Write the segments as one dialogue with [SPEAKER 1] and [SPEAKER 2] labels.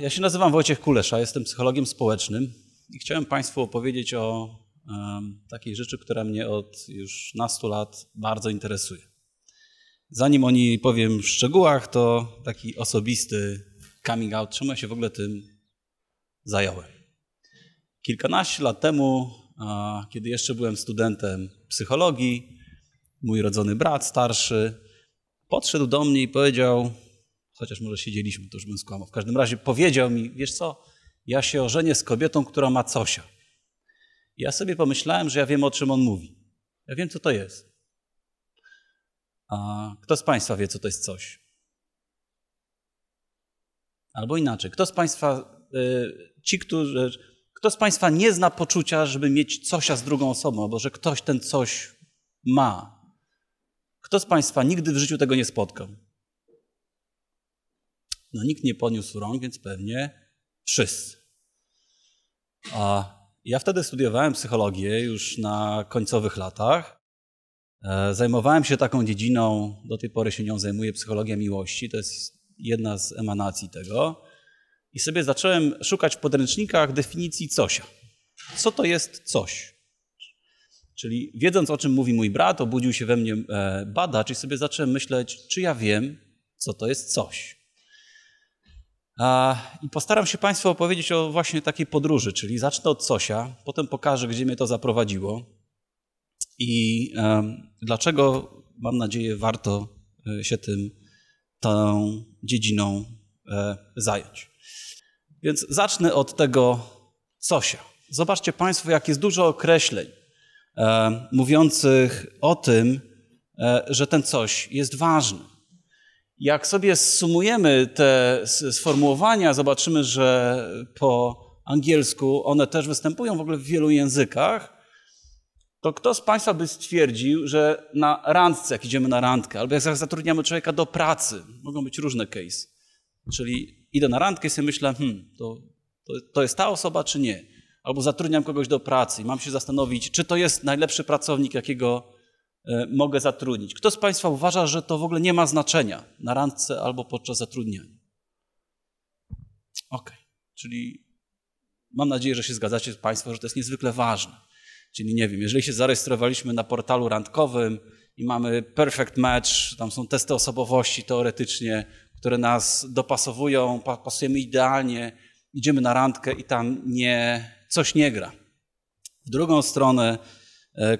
[SPEAKER 1] Ja się nazywam Wojciech Kulesza, jestem psychologiem społecznym i chciałem Państwu opowiedzieć o um, takiej rzeczy, która mnie od już nastu lat bardzo interesuje. Zanim o niej powiem w szczegółach, to taki osobisty coming out, czemu ja się w ogóle tym zająłem. Kilkanaście lat temu, kiedy jeszcze byłem studentem psychologii, mój rodzony brat starszy podszedł do mnie i powiedział: chociaż może siedzieliśmy, to już bym skłamał. W każdym razie powiedział mi, wiesz co, ja się ożenię z kobietą, która ma cosia. Ja sobie pomyślałem, że ja wiem, o czym on mówi. Ja wiem, co to jest. A kto z Państwa wie, co to jest coś? Albo inaczej, kto z Państwa, y, ci, którzy, kto z Państwa nie zna poczucia, żeby mieć cosia z drugą osobą, albo że ktoś ten coś ma? Kto z Państwa nigdy w życiu tego nie spotkał? No nikt nie podniósł rąk, więc pewnie wszyscy. A ja wtedy studiowałem psychologię już na końcowych latach. E, zajmowałem się taką dziedziną, do tej pory się nią zajmuję, psychologia miłości. To jest jedna z emanacji tego. I sobie zacząłem szukać w podręcznikach definicji cosia. Co to jest coś? Czyli wiedząc o czym mówi mój brat, obudził się we mnie e, badacz i sobie zacząłem myśleć, czy ja wiem, co to jest coś. I postaram się Państwu opowiedzieć o właśnie takiej podróży, czyli zacznę od Cosia, potem pokażę, gdzie mnie to zaprowadziło i dlaczego, mam nadzieję, warto e, się tym, tą dziedziną e, zająć. Więc zacznę od tego Cosia. Zobaczcie Państwo, jak jest dużo określeń e, mówiących o tym, że ten coś jest ważny. Jak sobie sumujemy te sformułowania, zobaczymy, że po angielsku one też występują w ogóle w wielu językach, to kto z Państwa by stwierdził, że na randce, jak idziemy na randkę, albo jak zatrudniamy człowieka do pracy, mogą być różne case, czyli idę na randkę i sobie myślę, hmm, to, to, to jest ta osoba czy nie? Albo zatrudniam kogoś do pracy i mam się zastanowić, czy to jest najlepszy pracownik, jakiego mogę zatrudnić. Kto z Państwa uważa, że to w ogóle nie ma znaczenia na randce albo podczas zatrudniania? Ok, czyli mam nadzieję, że się zgadzacie Państwo, że to jest niezwykle ważne. Czyli nie wiem, jeżeli się zarejestrowaliśmy na portalu randkowym i mamy perfect match, tam są testy osobowości teoretycznie, które nas dopasowują, pasujemy idealnie, idziemy na randkę i tam nie, coś nie gra. W drugą stronę E,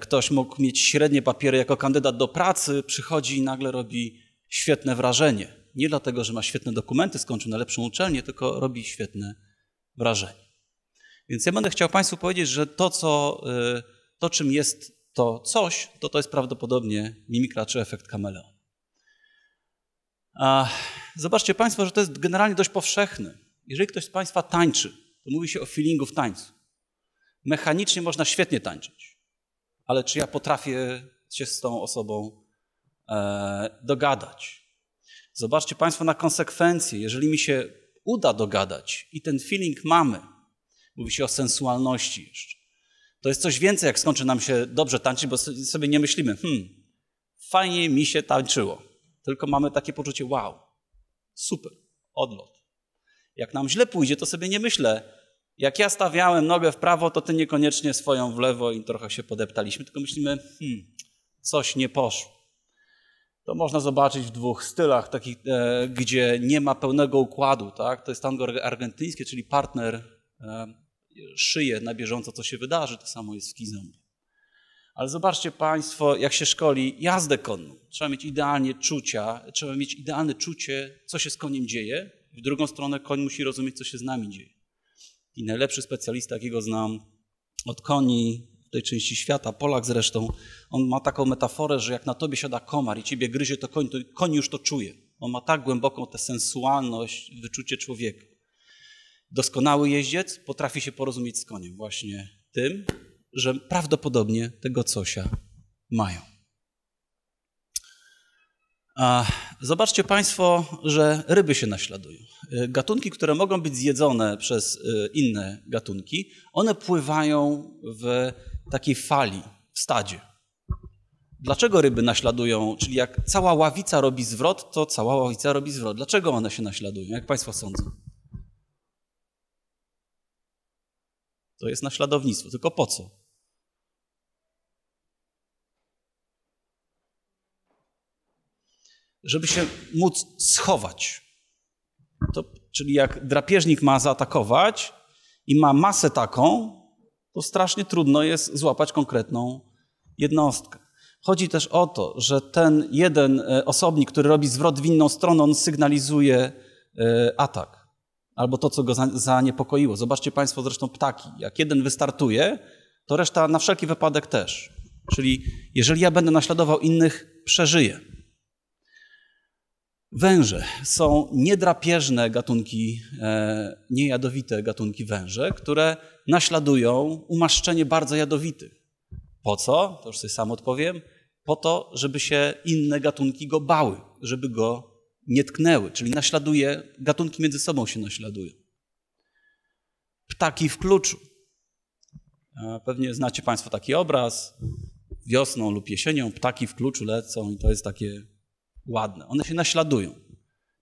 [SPEAKER 1] ktoś mógł mieć średnie papiery jako kandydat do pracy, przychodzi i nagle robi świetne wrażenie. Nie dlatego, że ma świetne dokumenty, skończył najlepszą uczelnię, tylko robi świetne wrażenie. Więc ja będę chciał Państwu powiedzieć, że to, co, e, to czym jest to coś, to to jest prawdopodobnie mimikra czy efekt kameleon. A zobaczcie Państwo, że to jest generalnie dość powszechne. Jeżeli ktoś z Państwa tańczy, to mówi się o feelingu w tańcu. Mechanicznie można świetnie tańczyć ale czy ja potrafię się z tą osobą e, dogadać? Zobaczcie Państwo na konsekwencje. Jeżeli mi się uda dogadać i ten feeling mamy, mówi się o sensualności jeszcze, to jest coś więcej, jak skończy nam się dobrze tańczyć, bo sobie nie myślimy, hmm, fajnie mi się tańczyło. Tylko mamy takie poczucie, wow, super, odlot. Jak nam źle pójdzie, to sobie nie myślę, jak ja stawiałem nogę w prawo, to ty niekoniecznie swoją w lewo i trochę się podeptaliśmy, tylko myślimy, hmm, coś nie poszło. To można zobaczyć w dwóch stylach, takich, e, gdzie nie ma pełnego układu. Tak? To jest tango argentyńskie, czyli partner e, szyje na bieżąco, co się wydarzy. To samo jest w kizombi. Ale zobaczcie Państwo, jak się szkoli jazdę konną. Trzeba mieć idealnie czucia, trzeba mieć idealne czucie, co się z koniem dzieje. W drugą stronę koń musi rozumieć, co się z nami dzieje i najlepszy specjalista, jakiego znam od koni w tej części świata, Polak zresztą, on ma taką metaforę, że jak na tobie siada komar i ciebie gryzie, to koń, to koń już to czuje. On ma tak głęboką tę sensualność, wyczucie człowieka. Doskonały jeździec potrafi się porozumieć z koniem właśnie tym, że prawdopodobnie tego cosia mają. Zobaczcie Państwo, że ryby się naśladują. E, gatunki, które mogą być zjedzone przez e, inne gatunki, one pływają w takiej fali, w stadzie. Dlaczego ryby naśladują? Czyli jak cała ławica robi zwrot, to cała ławica robi zwrot. Dlaczego one się naśladują? Jak Państwo sądzą? To jest naśladownictwo. Tylko po co? Żeby się móc schować. To, czyli jak drapieżnik ma zaatakować i ma masę taką, to strasznie trudno jest złapać konkretną jednostkę. Chodzi też o to, że ten jeden e, osobnik, który robi zwrot w inną stronę, on sygnalizuje e, atak albo to, co go zaniepokoiło. Zobaczcie Państwo zresztą ptaki. Jak jeden wystartuje, to reszta na wszelki wypadek też. Czyli jeżeli ja będę naśladował innych, przeżyję. Węże są niedrapieżne gatunki, e, niejadowite gatunki węże, które naśladują umaszczenie bardzo jadowitych. Po co? To już sobie sam odpowiem. Po to, żeby się inne gatunki go bały, żeby go nie tknęły, czyli naśladuje, gatunki między sobą się naśladują. Ptaki w kluczu. Pewnie znacie Państwo taki obraz. Wiosną lub jesienią ptaki w kluczu lecą i to jest takie ładne. One się naśladują.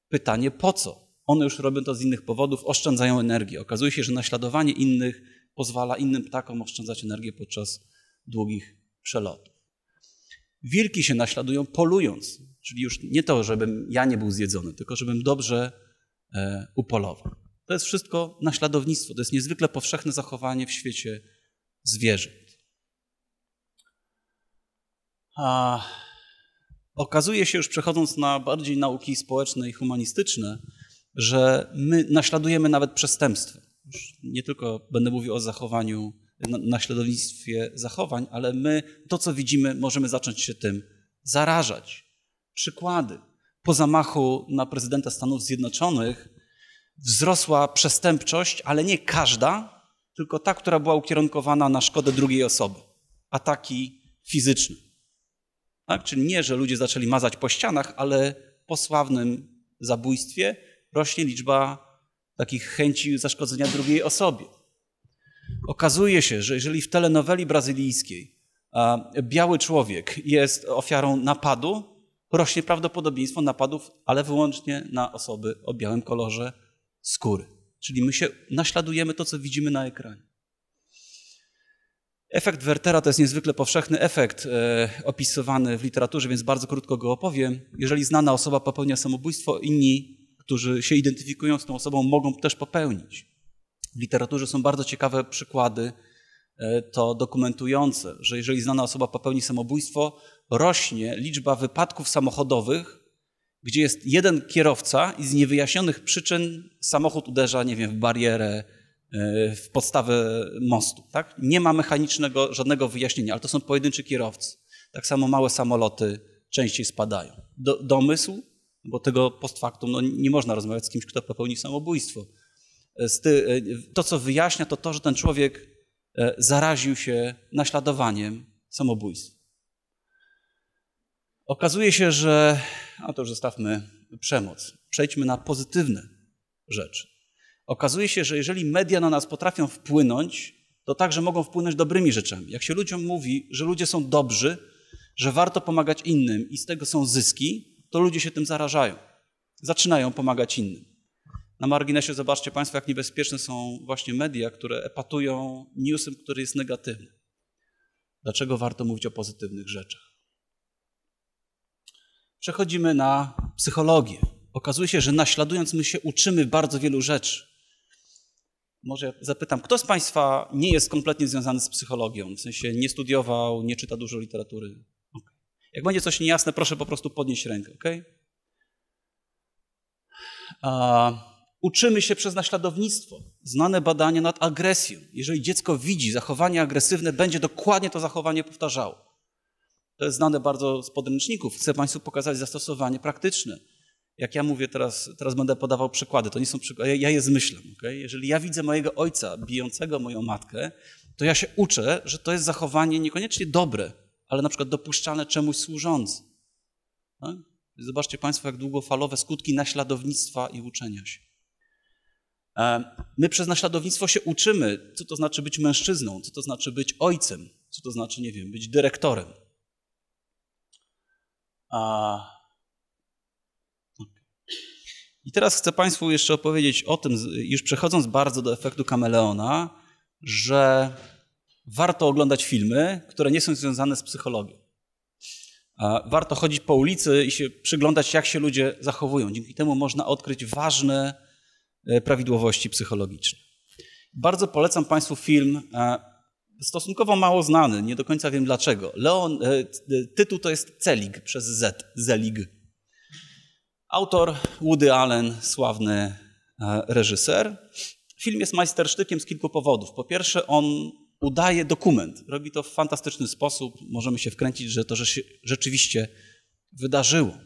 [SPEAKER 1] Pytanie po co? One już robią to z innych powodów, oszczędzają energię. Okazuje się, że naśladowanie innych pozwala innym ptakom oszczędzać energię podczas długich przelotów. Wilki się naśladują polując, czyli już nie to, żebym ja nie był zjedzony, tylko żebym dobrze e, upolował. To jest wszystko naśladownictwo, to jest niezwykle powszechne zachowanie w świecie zwierząt. A okazuje się, już przechodząc na bardziej nauki społeczne i humanistyczne, że my naśladujemy nawet przestępstwo. Już nie tylko będę mówił o zachowaniu naśladownictwie zachowań, ale my to, co widzimy, możemy zacząć się tym zarażać. Przykłady. Po zamachu na prezydenta Stanów Zjednoczonych wzrosła przestępczość, ale nie każda, tylko ta, która była ukierunkowana na szkodę drugiej osoby. Ataki fizyczne. Tak? Czyli nie, że ludzie zaczęli mazać po ścianach, ale po sławnym zabójstwie rośnie liczba takich chęci zaszkodzenia drugiej osobie. Okazuje się, że jeżeli w telenoweli brazylijskiej biały człowiek jest ofiarą napadu, rośnie prawdopodobieństwo napadów, ale wyłącznie na osoby o białym kolorze skóry. Czyli my się naśladujemy to, co widzimy na ekranie. Efekt Wertera to jest niezwykle powszechny efekt e, opisywany w literaturze, więc bardzo krótko go opowiem. Jeżeli znana osoba popełnia samobójstwo, inni, którzy się identyfikują z tą osobą, mogą też popełnić. W literaturze są bardzo ciekawe przykłady e, to dokumentujące, że jeżeli znana osoba popełni samobójstwo, rośnie liczba wypadków samochodowych, gdzie jest jeden kierowca i z niewyjaśnionych przyczyn samochód uderza, nie wiem, w barierę, w podstawę mostu. Tak? Nie ma mechanicznego żadnego wyjaśnienia, ale to są pojedynczy kierowcy. Tak samo małe samoloty częściej spadają. Do, domysł, bo tego post factum no, nie można rozmawiać z kimś, kto popełni samobójstwo E, to, co wyjaśnia, to to, że ten człowiek e, zaraził się naśladowaniem samobójstwa. Okazuje się, że, a to już zostawmy przemoc, przejdźmy na pozytywne rzeczy. Okazuje się, że jeżeli media na nas potrafią wpłynąć, to także mogą wpłynąć dobrymi rzeczami. Jak się ludziom mówi, że ludzie są dobrzy, że warto pomagać innym i z tego są zyski, to ludzie się tym zarażają. Zaczynają pomagać innym. Na marginesie zobaczcie Państwo, jak niebezpieczne są właśnie media, które epatują newsem, który jest negatywny. Dlaczego warto mówić o pozytywnych rzeczach? Przechodzimy na psychologię. Okazuje się, że naśladując my się uczymy bardzo wielu rzeczy. Może zapytam, kto z Państwa nie jest kompletnie związany z psychologią? W sensie nie studiował, nie czyta dużo literatury? Okay. Jak będzie coś niejasne, proszę po prostu podnieść rękę, ok? A Uczymy się przez naśladownictwo. Znane badania nad agresją. Jeżeli dziecko widzi zachowanie agresywne, będzie dokładnie to zachowanie powtarzało. To jest znane bardzo z podręczników. Chcę Państwu pokazać zastosowanie praktyczne. Jak ja mówię teraz, teraz będę podawał przykłady. To nie są przykłady, ja, je zmyślam. Okay? Jeżeli ja widzę mojego ojca bijącego moją matkę, to ja się uczę, że to jest zachowanie niekoniecznie dobre, ale na przykład dopuszczalne czemuś służące. Tak? Zobaczcie Państwo, jak długofalowe skutki naśladownictwa i uczenia się. My przez naśladownictwo się uczymy, co to znaczy być mężczyzną, co to znaczy być ojcem, co to znaczy, nie wiem, być dyrektorem. A... I teraz chcę Państwu jeszcze opowiedzieć o tym, już przechodząc bardzo do efektu kameleona, że warto oglądać filmy, które nie są związane z psychologią. Warto chodzić po ulicy i się przyglądać, jak się ludzie zachowują. Dzięki temu można odkryć ważne e, prawidłowości psychologiczne. Bardzo polecam Państwu film, e, stosunkowo mało znany, nie do końca wiem dlaczego. Leon, e, tytuł to jest Celig przez Z, Zelig. Autor Woody Allen, sławny reżyser. Film jest majstersztykiem z kilku powodów. Po pierwsze, on udaje dokument. Robi to w fantastyczny sposób. Możemy się wkręcić, że to rzeczywiście wydarzyło.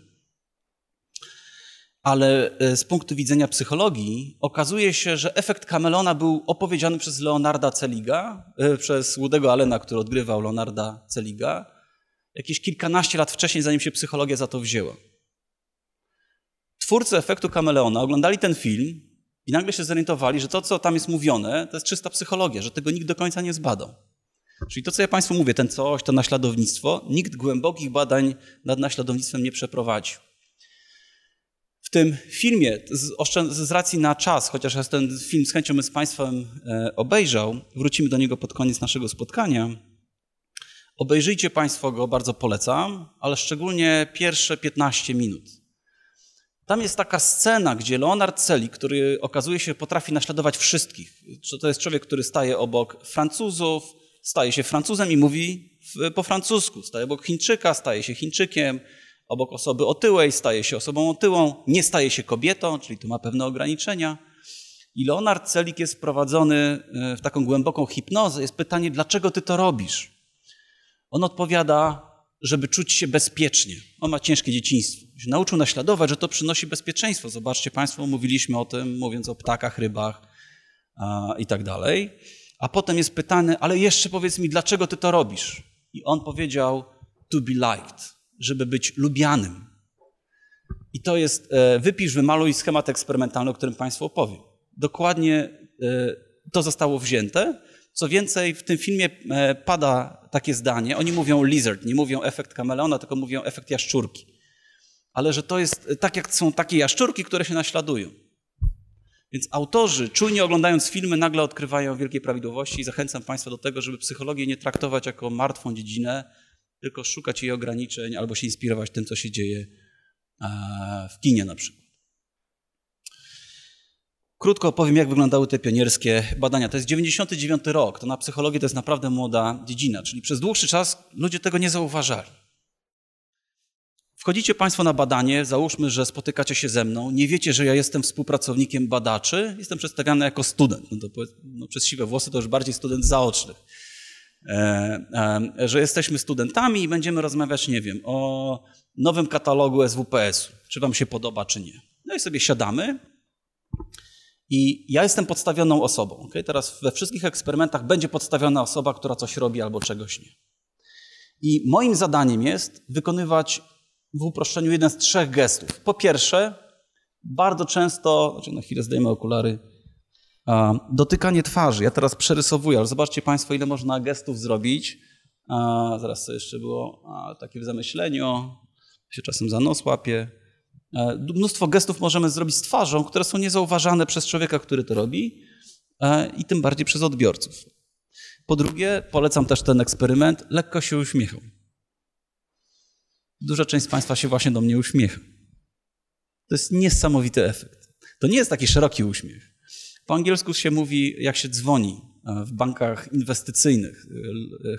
[SPEAKER 1] Ale e, z punktu widzenia psychologii okazuje się, że efekt Camelona był opowiedziany przez Leonarda Celiga, e, przez Łudego Allena, który odgrywał Leonarda Celiga, jakieś kilkanaście lat wcześniej, zanim się psychologia za to wzięła. Twórcy efektu Kameleona oglądali ten film i nagle się zorientowali, że to, co tam jest mówione, to jest czysta psychologia, że tego nikt do końca nie zbadał. Czyli to, co ja Państwu mówię, ten coś, to naśladownictwo, nikt głębokich badań nad naśladownictwem nie przeprowadził. W tym filmie, z, racji na czas, chociaż ja ten film z chęcią z Państwem e, obejrzał, wrócimy do niego pod koniec naszego spotkania. Obejrzyjcie Państwo go, bardzo polecam, ale szczególnie pierwsze 15 minut. Tam jest taka scena, gdzie Leonard Celi, który okazuje się potrafi naśladować wszystkich. To jest człowiek, który staje obok Francuzów, staje się Francuzem i mówi po francusku. Staje obok Chińczyka, staje się Chińczykiem, obok osoby otyłej staje się osobą otyłą, nie staje się kobietą, czyli tu ma pewne ograniczenia. I Leonard Celik jest wprowadzony e, w taką głęboką hipnozę. Jest pytanie, dlaczego ty to robisz? On odpowiada, żeby czuć się bezpiecznie. On ma ciężkie dzieciństwo. Się nauczył naśladować, że to przynosi bezpieczeństwo. Zobaczcie Państwo, mówiliśmy o tym, mówiąc o ptakach, rybach a, i tak dalej. A potem jest pytany, ale jeszcze powiedz mi, dlaczego ty to robisz? I on powiedział, to be liked, żeby być lubianym. I to jest, e, wypisz, wymaluj schemat eksperymentalny, o którym Państwu opowiem. Dokładnie e, to zostało wzięte co więcej, w tym filmie e, pada takie zdanie, oni mówią lizard, nie mówią efekt kameleona, tylko mówią efekt jaszczurki. Ale że to jest e, tak, jak są takie jaszczurki, które się naśladują. Więc autorzy, czujnie oglądając filmy, nagle odkrywają wielkie prawidłowości i zachęcam Państwa do tego, żeby psychologię nie traktować jako martwą dziedzinę, tylko szukać jej ograniczeń albo się inspirować tym, co się dzieje e, w kinie na przykład. Krótko opowiem, jak wyglądały te pionierskie badania. To jest 99 rok, to na psychologię to jest naprawdę młoda dziedzina, czyli przez dłuższy czas ludzie tego nie zauważali. Wchodzicie Państwo na badanie, załóżmy, że spotykacie się ze mną, nie wiecie, że ja jestem współpracownikiem badaczy, jestem przedstawiany jako student. No to, no, przez siwe włosy to już bardziej student zaoczny. E, e, że jesteśmy studentami i będziemy rozmawiać, nie wiem, o nowym katalogu SWPS-u, czy Wam się podoba, czy nie. No i sobie siadamy i ja jestem podstawioną osobą. Okay? Teraz we wszystkich eksperymentach będzie podstawiona osoba, która coś robi albo czegoś nie. I moim zadaniem jest wykonywać w uproszczeniu jeden z trzech gestów. Po pierwsze, bardzo często, znaczy na chwilę zdejmę okulary, dotykanie twarzy. Ja teraz przerysowuję, ale zobaczcie Państwo, ile można gestów zrobić. Zaraz co jeszcze było? Takie w zamyśleniu, się czasem za nos łapie. E, mnóstwo gestów możemy zrobić z twarzą, które są niezauważane przez człowieka, który to robi e, i tym bardziej przez odbiorców. Po drugie, polecam też ten eksperyment, lekko się uśmiechał. Duża część z Państwa się właśnie do mnie uśmiecha. To jest niesamowity efekt. To nie jest taki szeroki uśmiech. Po angielsku się mówi, jak się dzwoni e, w bankach inwestycyjnych.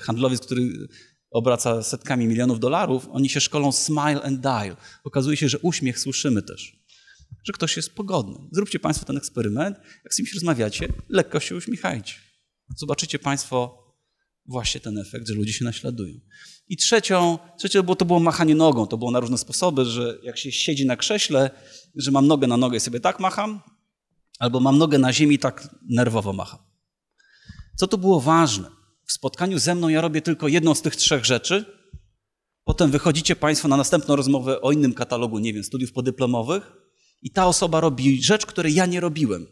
[SPEAKER 1] Handlowiec, który obraca setkami milionów dolarów, oni się szkolą smile and dial. Okazuje się, że uśmiech słyszymy też, że ktoś jest pogodny. Zróbcie Państwo ten eksperyment, jak z kimś rozmawiacie, lekko się uśmiechajcie. Zobaczycie Państwo właśnie ten efekt, że ludzie się naśladują. I trzecią, trzecie było, to było machanie nogą. To było na różne sposoby, że jak się siedzi na krześle, że mam nogę na nogę i sobie tak macham, albo mam nogę na ziemi i tak nerwowo macham. Co tu było ważne? W spotkaniu ze mną ja robię tylko jedną z tych trzech rzeczy, potem wychodzicie Państwo na następną rozmowę o innym katalogu, nie wiem, studiów podyplomowych i ta osoba robi rzecz, której ja nie robiłem.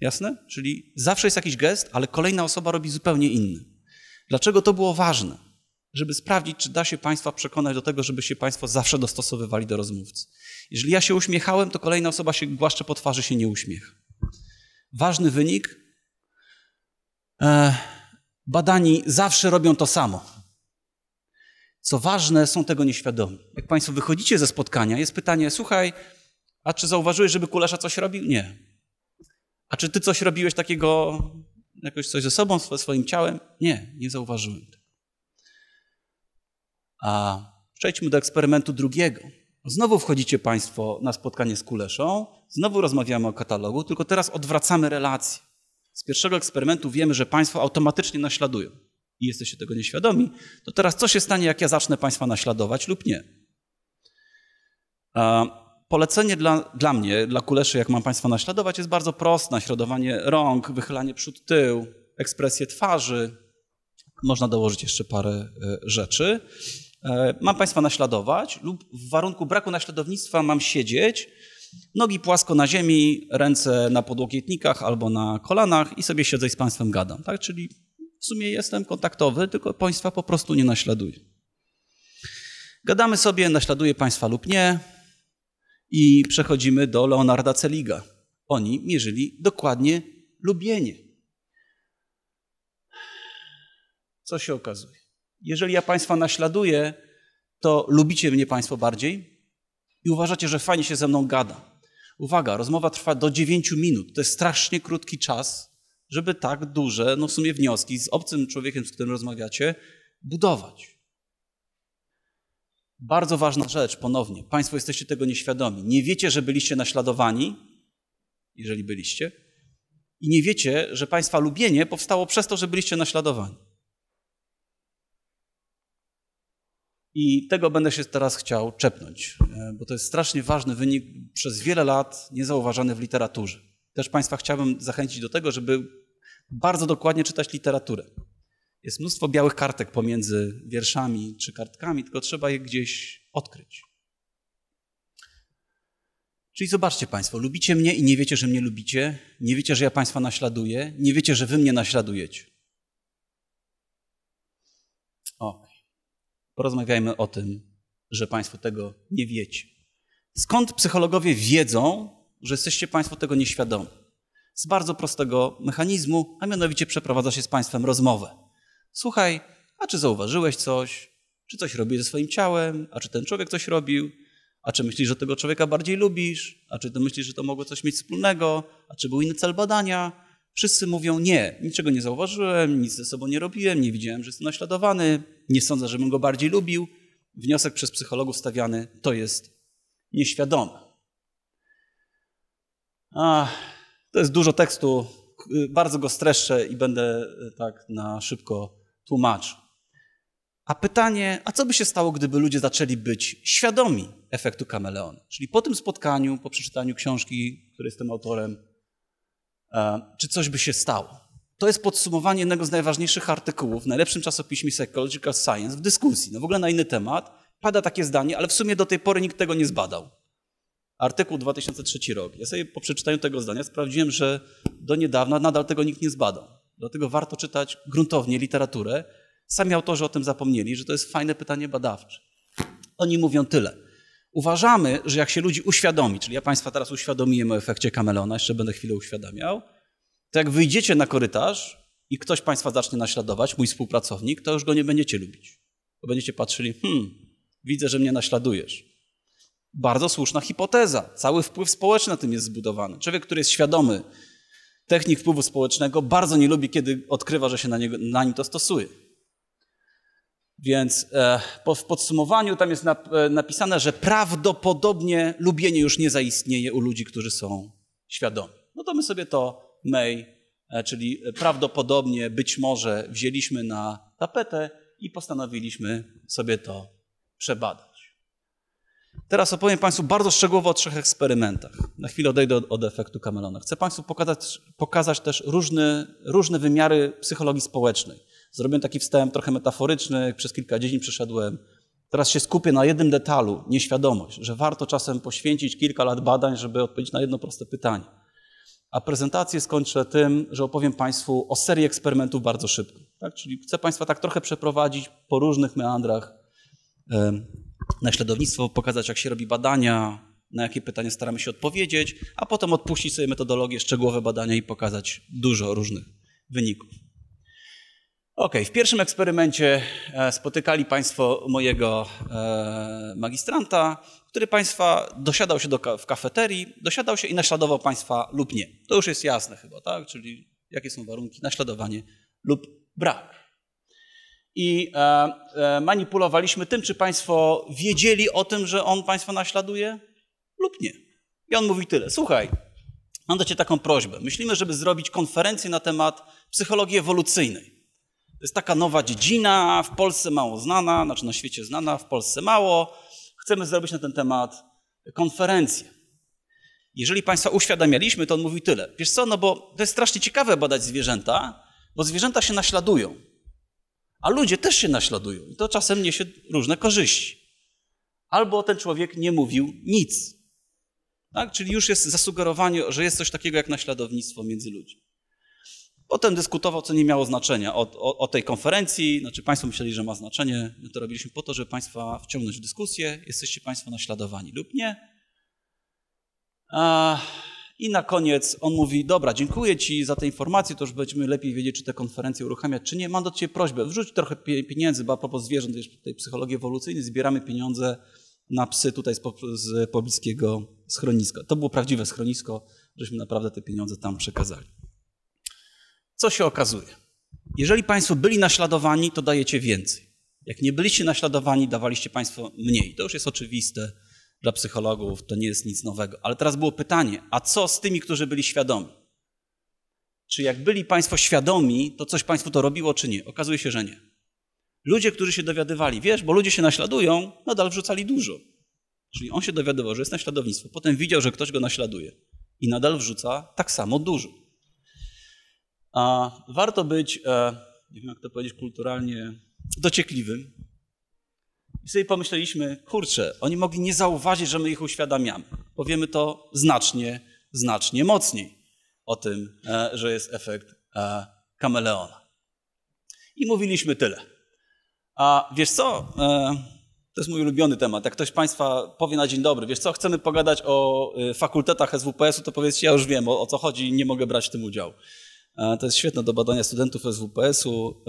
[SPEAKER 1] Jasne? Czyli zawsze jest jakiś gest, ale kolejna osoba robi zupełnie inny. Dlaczego to było ważne? Żeby sprawdzić, czy da się Państwa przekonać do tego, żeby się Państwo zawsze dostosowywali do rozmówcy. Jeżeli ja się uśmiechałem, to kolejna osoba się głaszcze po twarzy, się nie uśmiecha. Ważny wynik E, badani zawsze robią to samo. Co ważne, są tego nieświadomi. Jak Państwo wychodzicie ze spotkania, jest pytanie: Słuchaj, a czy zauważyłeś, żeby kulesza coś robił? Nie. A czy ty coś robiłeś takiego, jakoś coś ze sobą, swoim ciałem? Nie, nie zauważyłem tego. A przejdźmy do eksperymentu drugiego. Znowu wchodzicie Państwo na spotkanie z kuleszą, znowu rozmawiamy o katalogu, tylko teraz odwracamy relacje. Z pierwszego eksperymentu wiemy, że Państwo automatycznie naśladują i jesteście tego nieświadomi, to teraz co się stanie, jak ja zacznę Państwa naśladować lub nie? Polecenie dla, dla mnie, dla kuleszy, jak mam Państwa naśladować, jest bardzo proste. Naśladowanie rąk, wychylanie przód, tył, ekspresję twarzy. Można dołożyć jeszcze parę e, rzeczy. E, mam Państwa naśladować lub w warunku braku naśladownictwa mam siedzieć, nogi płasko na ziemi, ręce na podłokietnikach albo na kolanach i sobie siedzę i z Państwem gadam. Tak? Czyli w sumie jestem kontaktowy, tylko Państwa po prostu nie naśladuję. Gadamy sobie, naśladuje Państwa lub nie i przechodzimy do Leonarda Celiga. Oni mierzyli dokładnie lubienie. Co się okazuje? Jeżeli ja Państwa naśladuję, to lubicie mnie Państwo bardziej i uważacie, że fajnie się ze mną gada. Uwaga, rozmowa trwa do 9 minut. To jest strasznie krótki czas, żeby tak duże, no w sumie wnioski z obcym człowiekiem, z którym rozmawiacie, budować. Bardzo ważna rzecz, ponownie. Państwo jesteście tego nieświadomi. Nie wiecie, że byliście naśladowani, jeżeli byliście, i nie wiecie, że Państwa lubienie powstało przez to, że byliście naśladowani. I tego będę się teraz chciał czepnąć, e, bo to jest strasznie ważny wynik, przez wiele lat niezauważany w literaturze. Też Państwa chciałbym zachęcić do tego, żeby bardzo dokładnie czytać literaturę. Jest mnóstwo białych kartek pomiędzy wierszami czy kartkami, tylko trzeba je gdzieś odkryć. Czyli zobaczcie Państwo, lubicie mnie i nie wiecie, że mnie lubicie, nie wiecie, że ja Państwa naśladuję, nie wiecie, że Wy mnie naśladujecie. Ok. Porozmawiajmy o tym, że Państwo tego nie wiecie. Skąd psychologowie wiedzą, że jesteście Państwo tego nieświadomi? Z bardzo prostego mechanizmu, a mianowicie przeprowadza się z Państwem rozmowę. Słuchaj, a czy zauważyłeś coś? Czy coś robisz ze swoim ciałem? A czy ten człowiek coś robił? A czy myślisz, że tego człowieka bardziej lubisz? A czy ty myślisz, że to mogło coś mieć wspólnego? A czy był inny cel badania? Wszyscy mówią nie, niczego nie zauważyłem, nic ze sobą nie robiłem, nie widziałem, że jestem naśladowany, nie sądzę, żebym go bardziej lubił. Wniosek przez psychologów stawiany to jest nieświadome. Ach, to jest dużo tekstu, bardzo go streszczę i będę tak na szybko tłumaczył. A pytanie, a co by się stało, gdyby ludzie zaczęli być świadomi efektu kameleona? Czyli po tym spotkaniu, po przeczytaniu książki, której jestem autorem, e, czy coś by się stało? To jest podsumowanie jednego z najważniejszych artykułów w najlepszym czasopiśmie Psychological Science w dyskusji. No w ogóle na inny temat. Pada takie zdanie, ale w sumie do tej pory nikt tego nie zbadał. Artykuł 2003 rok. Ja sobie po przeczytaniu tego zdania sprawdziłem, że do niedawna nadal tego nikt nie zbadał. Dlatego warto czytać gruntownie literaturę. Sami autorzy o tym zapomnieli, że to jest fajne pytanie badawcze. Oni mówią tyle. Uważamy, że jak się ludzi uświadomi, czyli ja Państwa teraz uświadomiłem o efekcie kameleona, jeszcze będę chwilę uświadamiał, to jak wyjdziecie na korytarz i ktoś Państwa zacznie naśladować, mój współpracownik, to już go nie będziecie lubić. Bo będziecie patrzyli, hmm, widzę, że mnie naśladujesz. Bardzo słuszna hipoteza. Cały wpływ społeczny na tym jest zbudowany. Człowiek, który jest świadomy technik wpływu społecznego, bardzo nie lubi, kiedy odkrywa, że się na, niego, na nim to stosuje. Więc e, w podsumowaniu tam jest e, napisane, że prawdopodobnie lubienie już nie zaistnieje u ludzi, którzy są świadomi. No to my sobie to may, e, czyli prawdopodobnie, być może wzięliśmy na tapetę i postanowiliśmy sobie to przebadać. Teraz opowiem Państwu bardzo szczegółowo o trzech eksperymentach. Na chwilę odejdę od, od efektu Camelona. Chcę Państwu pokazać, pokazać też różne wymiary psychologii społecznej. Zrobiłem taki wstęp trochę metaforyczny, przez kilka dziedzin przeszedłem. Teraz się skupię na jednym detalu, nieświadomość, że warto czasem poświęcić kilka lat badań, żeby odpowiedzieć na jedno proste pytanie. A prezentację skończę tym, że opowiem Państwu o serii eksperymentów bardzo szybko. Tak? Czyli chcę Państwa tak trochę przeprowadzić po różnych meandrach naśladownictwo, pokazać jak się robi badania, na jakie pytania staramy się odpowiedzieć, a potem odpuścić sobie metodologię, szczegółowe badania i pokazać dużo różnych wyników. Ok, w pierwszym eksperymencie e, spotykali Państwo mojego e, magistranta, który Państwa dosiadał się do, w kafeterii, dosiadał się i naśladował Państwa lub nie. To już jest jasne chyba, tak? Czyli jakie są warunki naśladowanie lub brak. I e, manipulowaliśmy tym, czy Państwo wiedzieli o tym, że on Państwa naśladuje lub nie. I on mówi tyle. Słuchaj, mam do Ciebie taką prośbę. Myślimy, żeby zrobić konferencję na temat psychologii ewolucyjnej. Jest taka nowa dziedzina, w Polsce mało znana, znaczy na świecie znana, w Polsce mało. Chcemy zrobić na ten temat konferencję. Jeżeli Państwa uświadamialiśmy, to on mówi tyle. Wiesz co, no bo to jest strasznie ciekawe badać zwierzęta, bo zwierzęta się naśladują, a ludzie też się naśladują i to czasem niesie różne korzyści. Albo ten człowiek nie mówił nic. Tak? Czyli już jest zasugerowanie, że jest coś takiego jak naśladownictwo między ludźmi. Potem dyskutował, co nie miało znaczenia o, o, o, tej konferencji. Znaczy, Państwo myśleli, że ma znaczenie. My to robiliśmy po to, żeby Państwa wciągnąć w dyskusję. Jesteście Państwo naśladowani lub nie. A, I na koniec on mówi: Dobra, dziękuję Ci za te informacje, to już będziemy lepiej wiedzieć, czy te konferencje uruchamiać, czy nie. Mam do Ciebie prośbę: wrzuć trochę pieniędzy, bo a propos zwierząt, wiesz, tej psychologii ewolucyjnej, zbieramy pieniądze na psy tutaj z, z pobliskiego schroniska. To było prawdziwe schronisko, żeśmy naprawdę te pieniądze tam przekazali. Co się okazuje? Jeżeli Państwo byli naśladowani, to dajecie więcej. Jak nie byliście naśladowani, dawaliście Państwo mniej. To już jest oczywiste dla psychologów, to nie jest nic nowego. Ale teraz było pytanie, a co z tymi, którzy byli świadomi? Czy jak byli Państwo świadomi, to coś Państwu to robiło, czy nie? Okazuje się, że nie. Ludzie, którzy się dowiadywali, wiesz, bo ludzie się naśladują, nadal wrzucali dużo. Czyli on się dowiadywał, że jest naśladownictwo, potem widział, że ktoś go naśladuje i nadal wrzuca tak samo dużo. A warto być, e, nie wiem jak to powiedzieć kulturalnie, dociekliwym. I sobie pomyśleliśmy, kurczę, oni mogli nie zauważyć, że my ich uświadamiamy. Powiemy to znacznie, znacznie mocniej o tym, e, że jest efekt e, kameleona. I mówiliśmy tyle. A wiesz co? To jest mój ulubiony temat. Jak ktoś z Państwa powie na dzień dobry, wiesz co, chcemy pogadać o fakultetach SWPS-u, to powiedzcie, ja już wiem o, o co chodzi, nie mogę brać w tym udziału. To jest świetne do badania studentów SWPS-u.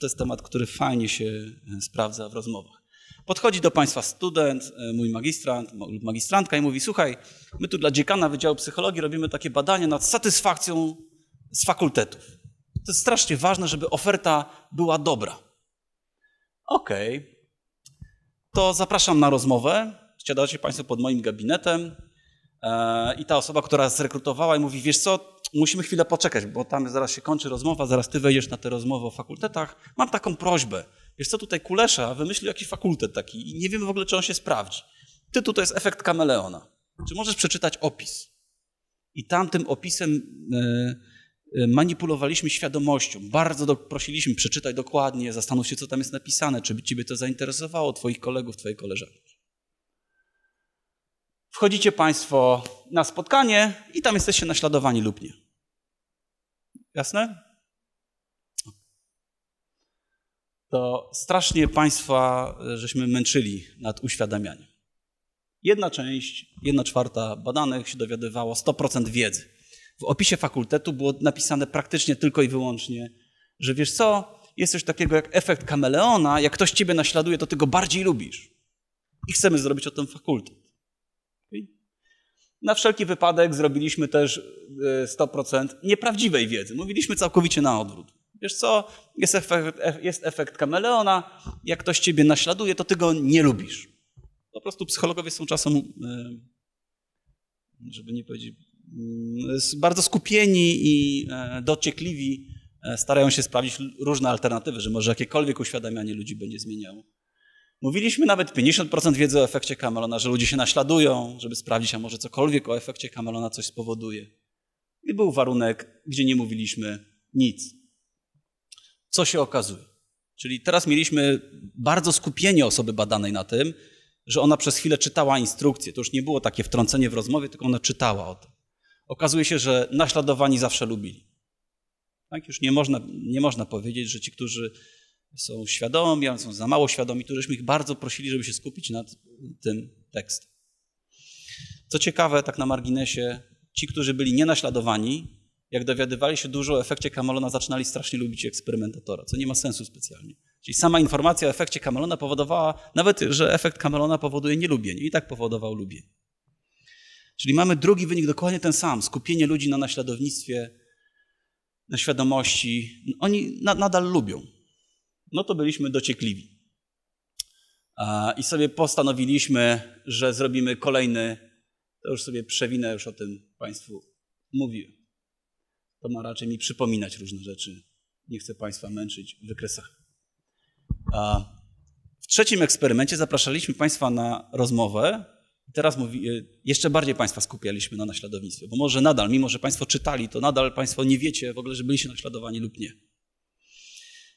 [SPEAKER 1] To jest temat, który fajnie się e, sprawdza w rozmowach. Podchodzi do Państwa student, e, mój magistrant lub magistrantka i mówi: Słuchaj, my tu dla dziekana Wydziału Psychologii robimy takie badanie nad satysfakcją z fakultetów. To jest strasznie ważne, żeby oferta była dobra. Okej, okay. to zapraszam na rozmowę. Siadacie Państwo pod moim gabinetem e, i ta osoba, która zrekrutowała i mówi: Wiesz co, musimy chwilę poczekać, bo tam zaraz się kończy rozmowa, zaraz ty wejdziesz na tę rozmowę o fakultetach. Mam taką prośbę. Wiesz co, tutaj Kulesza wymyślił jakiś fakultet taki i nie wiemy w ogóle, czy on się sprawdzi. Tytuł to jest Efekt Kameleona. Czy możesz przeczytać opis? I tam tym opisem e, e, manipulowaliśmy świadomością. Bardzo do, prosiliśmy przeczytaj dokładnie, zastanów się, co tam jest napisane, czy by ciebie to zainteresowało, twoich kolegów, twojej koleżanki. Wchodzicie Państwo na spotkanie i tam jesteście naśladowani lub nie. Jasne? To strasznie Państwa żeśmy męczyli nad uświadamianiem. Jedna część, jedna czwarta badanych się dowiadywało 100% wiedzy. W opisie fakultetu było napisane praktycznie tylko i wyłącznie, że wiesz co, jest coś takiego jak efekt kameleona, jak ktoś ciebie naśladuje, to ty go bardziej lubisz. I chcemy zrobić o tym fakultet. Na wszelki wypadek zrobiliśmy też 100% e, nieprawdziwej wiedzy. Mówiliśmy całkowicie na odwrót. Wiesz co, jest efekt, jest efekt kameleona, jak ktoś ciebie naśladuje, to ty go nie lubisz. Po prostu psychologowie są czasem, e, żeby nie powiedzieć, mm, bardzo skupieni i e, dociekliwi, starają się sprawdzić różne alternatywy, że może jakiekolwiek uświadamianie ludzi będzie zmieniało. Mówiliśmy nawet 50% wiedzy o efekcie Camelona, że ludzie się naśladują, żeby sprawdzić, a może cokolwiek o efekcie Camelona coś spowoduje. I był warunek, gdzie nie mówiliśmy nic. Co się okazuje? Czyli teraz mieliśmy bardzo skupienie osoby badanej na tym, że ona przez chwilę czytała instrukcje. To już nie było takie wtrącenie w rozmowie, tylko ona czytała o tym. Okazuje się, że naśladowani zawsze lubili. Tak? Już nie można, nie można powiedzieć, że ci, którzy są świadomi, ale są za mało świadomi, to żeśmy ich bardzo prosili, żeby się skupić nad tym tekstem. Co ciekawe, tak na marginesie, ci, którzy byli nienaśladowani, jak dowiadywali się dużo o efekcie Kamelona, zaczynali strasznie lubić eksperymentatora, co nie ma sensu specjalnie. Czyli sama informacja o efekcie Kamelona powodowała, nawet że efekt Kamelona powoduje nielubienie, i tak powodował lubienie. Czyli mamy drugi wynik, dokładnie ten sam. Skupienie ludzi na naśladownictwie, na świadomości. Oni na, nadal lubią. No to byliśmy dociekliwi. I sobie postanowiliśmy, że zrobimy kolejny, to już sobie przewinę, już o tym Państwu mówiłem. To ma raczej mi przypominać różne rzeczy. Nie chcę Państwa męczyć w wykresach. W trzecim eksperymencie zapraszaliśmy Państwa na rozmowę. Teraz mówi, e, jeszcze bardziej Państwa skupialiśmy na naśladownictwie, bo może nadal, mimo że Państwo czytali, to nadal Państwo nie wiecie w ogóle, że byliście naśladowani lub nie.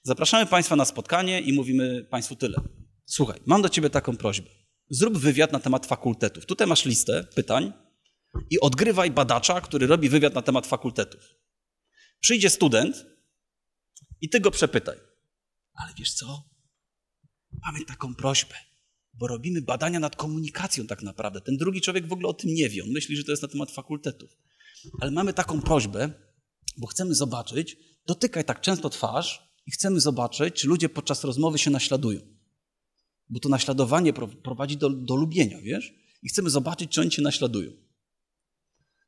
[SPEAKER 1] Zapraszamy Państwa na spotkanie i mówimy Państwu tyle. Słuchaj, mam do Ciebie taką prośbę. Zrób wywiad na temat fakultetów. Tutaj masz listę pytań i odgrywaj badacza, który robi wywiad na temat fakultetów. Przyjdzie student i Ty go przepytaj. Ale wiesz co? Mamy taką prośbę, bo robimy badania nad komunikacją tak naprawdę. Ten drugi człowiek w ogóle o tym nie wie. On myśli, że to jest na temat fakultetów. Ale mamy taką prośbę, bo chcemy zobaczyć, dotykaj tak często twarz i chcemy zobaczyć, czy ludzie podczas rozmowy się naśladują. Bo to naśladowanie prowadzi do, do lubienia, wiesz? I chcemy zobaczyć, czy oni cię naśladują.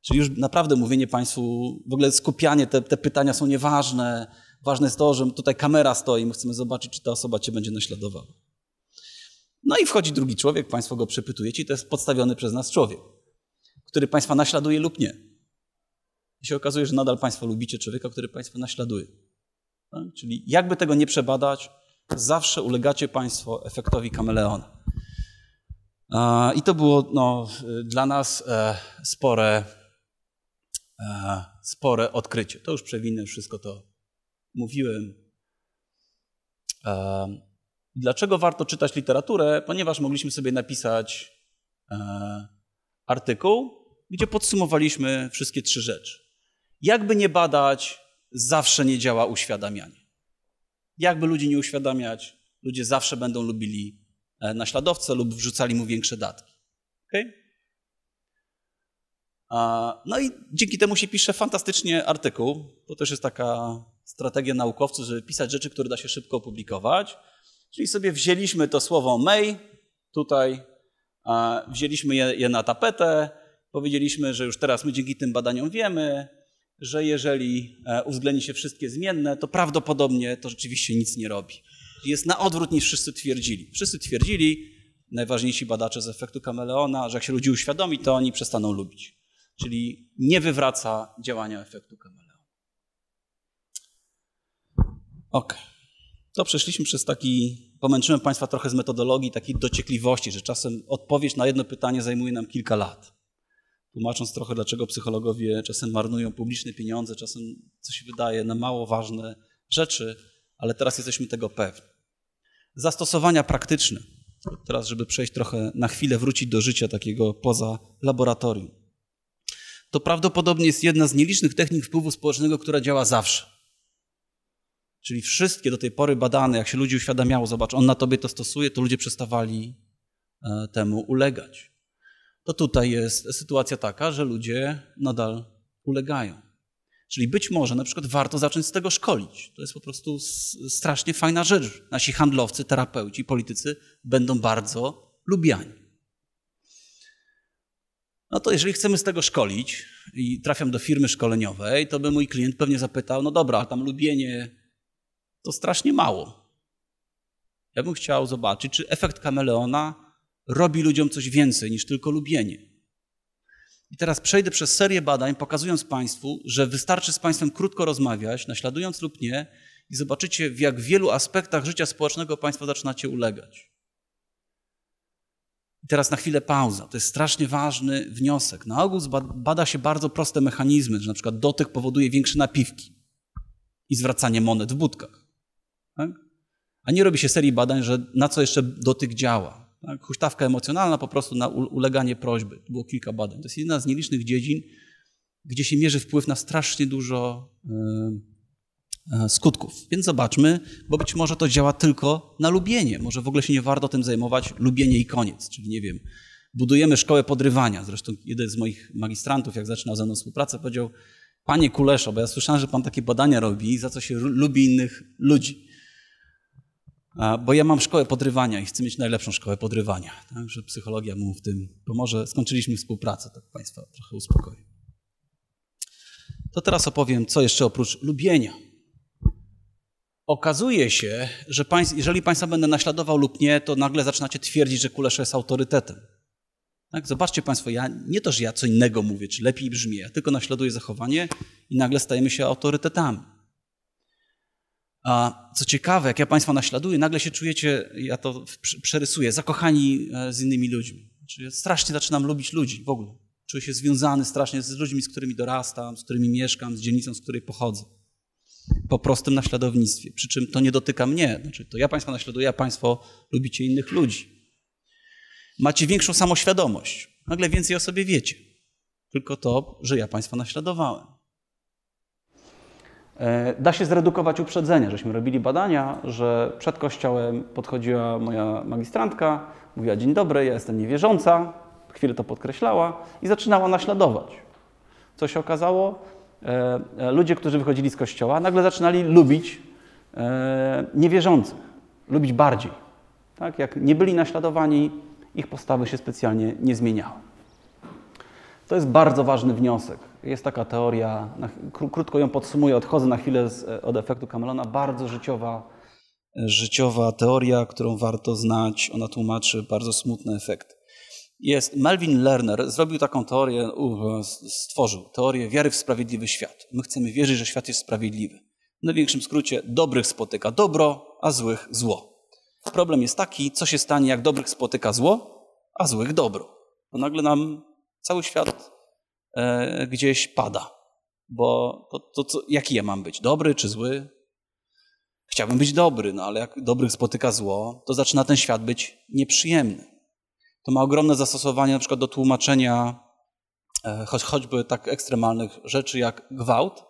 [SPEAKER 1] Czyli już naprawdę mówienie Państwu, w ogóle skupianie, te, te pytania są nieważne. Ważne jest to, że tutaj kamera stoi, my chcemy zobaczyć, czy ta osoba Cię będzie naśladowała. No i wchodzi drugi człowiek, Państwo go przepytujecie i to jest podstawiony przez nas człowiek, który Państwa naśladuje lub nie. I się okazuje, że nadal Państwo lubicie człowieka, który Państwa naśladuje. Tak? Czyli jakby tego nie przebadać, zawsze ulegacie Państwo efektowi kameleona. I to było no, dla nas e, spore, e, spore odkrycie. To już przewinę, wszystko to mówiłem. E, dlaczego warto czytać literaturę? Ponieważ mogliśmy sobie napisać artykuł, gdzie podsumowaliśmy wszystkie trzy rzeczy. Jakby nie badać, zawsze nie działa uświadamianie. Jakby ludzi nie uświadamiać, ludzie zawsze będą lubili e, naśladowcę lub wrzucali mu większe datki. Okay? No i dzięki temu się pisze fantastycznie artykuł. To też jest taka strategia naukowców, żeby pisać rzeczy, które da się szybko opublikować. Czyli sobie wzięliśmy to słowo may, tutaj wzięliśmy je, je na tapetę, powiedzieliśmy, że już teraz my dzięki tym badaniom wiemy, że jeżeli e, uwzględni się wszystkie zmienne, to prawdopodobnie to rzeczywiście nic nie robi. Jest na odwrót niż wszyscy twierdzili. Wszyscy twierdzili, najważniejsi badacze z efektu kameleona, że jak się ludzi uświadomi, to oni przestaną lubić. Czyli nie wywraca działania efektu kameleona. Ok. To przeszliśmy przez taki, pomęczyłem Państwa trochę z metodologii takiej dociekliwości, że czasem odpowiedź na jedno pytanie zajmuje nam kilka lat tłumacząc trochę, dlaczego psychologowie czasem marnują publiczne pieniądze, czasem, co się wydaje, na mało ważne rzeczy, ale teraz jesteśmy tego pewni. Zastosowania praktyczne. Teraz, żeby przejść trochę na chwilę, wrócić do życia takiego poza laboratorium. To prawdopodobnie jest jedna z nielicznych technik wpływu społecznego, która działa zawsze. Czyli wszystkie do tej pory badane, jak się ludzi uświadamiało, zobacz, on na tobie to stosuje, to ludzie przestawali e, temu ulegać to tutaj jest sytuacja taka, że ludzie nadal ulegają. Czyli być może na przykład warto zacząć z tego szkolić. To jest po prostu strasznie fajna rzecz. Nasi handlowcy, terapeuci, politycy będą bardzo lubiani. No to jeżeli chcemy z tego szkolić i trafiam do firmy szkoleniowej, to by mój klient pewnie zapytał, no dobra, tam lubienie to strasznie mało. Ja bym chciał zobaczyć, czy efekt kameleona robi ludziom coś więcej niż tylko lubienie. I teraz przejdę przez serię badań, pokazując Państwu, że wystarczy z Państwem krótko rozmawiać, naśladując lub nie, i zobaczycie, w jak wielu aspektach życia społecznego Państwo zaczynacie ulegać. I teraz na chwilę pauza. To jest strasznie ważny wniosek. Na ogół bada się bardzo proste mechanizmy, że na przykład dotyk powoduje większe napiwki i zwracanie monet w budkach. Tak? A nie robi się serii badań, że na co jeszcze dotyk działa. Tak? Huśtawka emocjonalna po prostu na uleganie prośby. Było kilka badań. To jest jedna z nielicznych dziedzin, gdzie się mierzy wpływ na strasznie dużo e, e, skutków. Więc zobaczmy, bo być może to działa tylko na lubienie. Może w ogóle się nie warto tym zajmować, lubienie i koniec. Czyli nie wiem, budujemy szkołę podrywania. Zresztą jeden z moich magistrantów, jak zaczynał ze mną współpracę, powiedział, Panie Kuleszo, bo ja słyszałem, że Pan takie badania robi, za co się lubi innych ludzi. Bo ja mam szkołę podrywania i chcę mieć najlepszą szkołę podrywania. Także psychologia mu w tym pomoże. Skończyliśmy współpracę, tak Państwa trochę uspokoi. To teraz opowiem, co jeszcze oprócz lubienia. Okazuje się, że państw, jeżeli Państwa będę naśladował lub nie, to nagle zaczynacie twierdzić, że Kulesza jest autorytetem. Tak? Zobaczcie Państwo, ja nie to, że ja co innego mówię, czy lepiej brzmi, ja tylko naśladuję zachowanie i nagle stajemy się autorytetami. A co ciekawe, jak ja Państwa naśladuję, nagle się czujecie, ja to przerysuję, zakochani e, z innymi ludźmi. Czyli strasznie zaczynam lubić ludzi w ogóle. Czuję się związany strasznie z ludźmi, z którymi dorastam, z którymi mieszkam, z dzielnicą, z której pochodzę. Po prostym naśladownictwie. Przy czym to nie dotyka mnie. Znaczy, to ja Państwa naśladuję, a Państwo lubicie innych ludzi. Macie większą samoświadomość. Nagle więcej o sobie wiecie. Tylko to, że ja Państwa naśladowałem. E, da się zredukować uprzedzenie. Żeśmy robili badania, że przed kościołem podchodziła moja magistrantka, mówiła dzień dobry, ja jestem niewierząca, chwilę to podkreślała i zaczynała naśladować. Co się okazało? E, e, ludzie, którzy wychodzili z kościoła, nagle zaczynali lubić niewierzących, lubić bardziej. Tak? Jak nie byli naśladowani, ich postawy się specjalnie nie zmieniały. To jest bardzo ważny wniosek. Jest taka teoria, krótko ją podsumuję, odchodzę na chwilę z, od efektu Camelona, bardzo życiowa, życiowa teoria, którą warto znać. Ona tłumaczy bardzo smutny efekt. Jest Melvin Lerner, zrobił taką teorię, stworzył teorię wiary w sprawiedliwy świat. My chcemy wierzyć, że świat jest sprawiedliwy. W największym skrócie, dobrych spotyka dobro, a złych zło. Problem jest taki, co się stanie, jak dobrych spotyka zło, a złych dobro. Bo nagle nam cały świat e, gdzieś pada. Bo to, to, to, jaki ja mam być? Dobry czy zły? Chciałbym być dobry, no ale jak dobrych spotyka zło, to zaczyna ten świat być nieprzyjemny. To ma ogromne zastosowanie na przykład do tłumaczenia e, choć, choćby tak ekstremalnych rzeczy jak gwałt.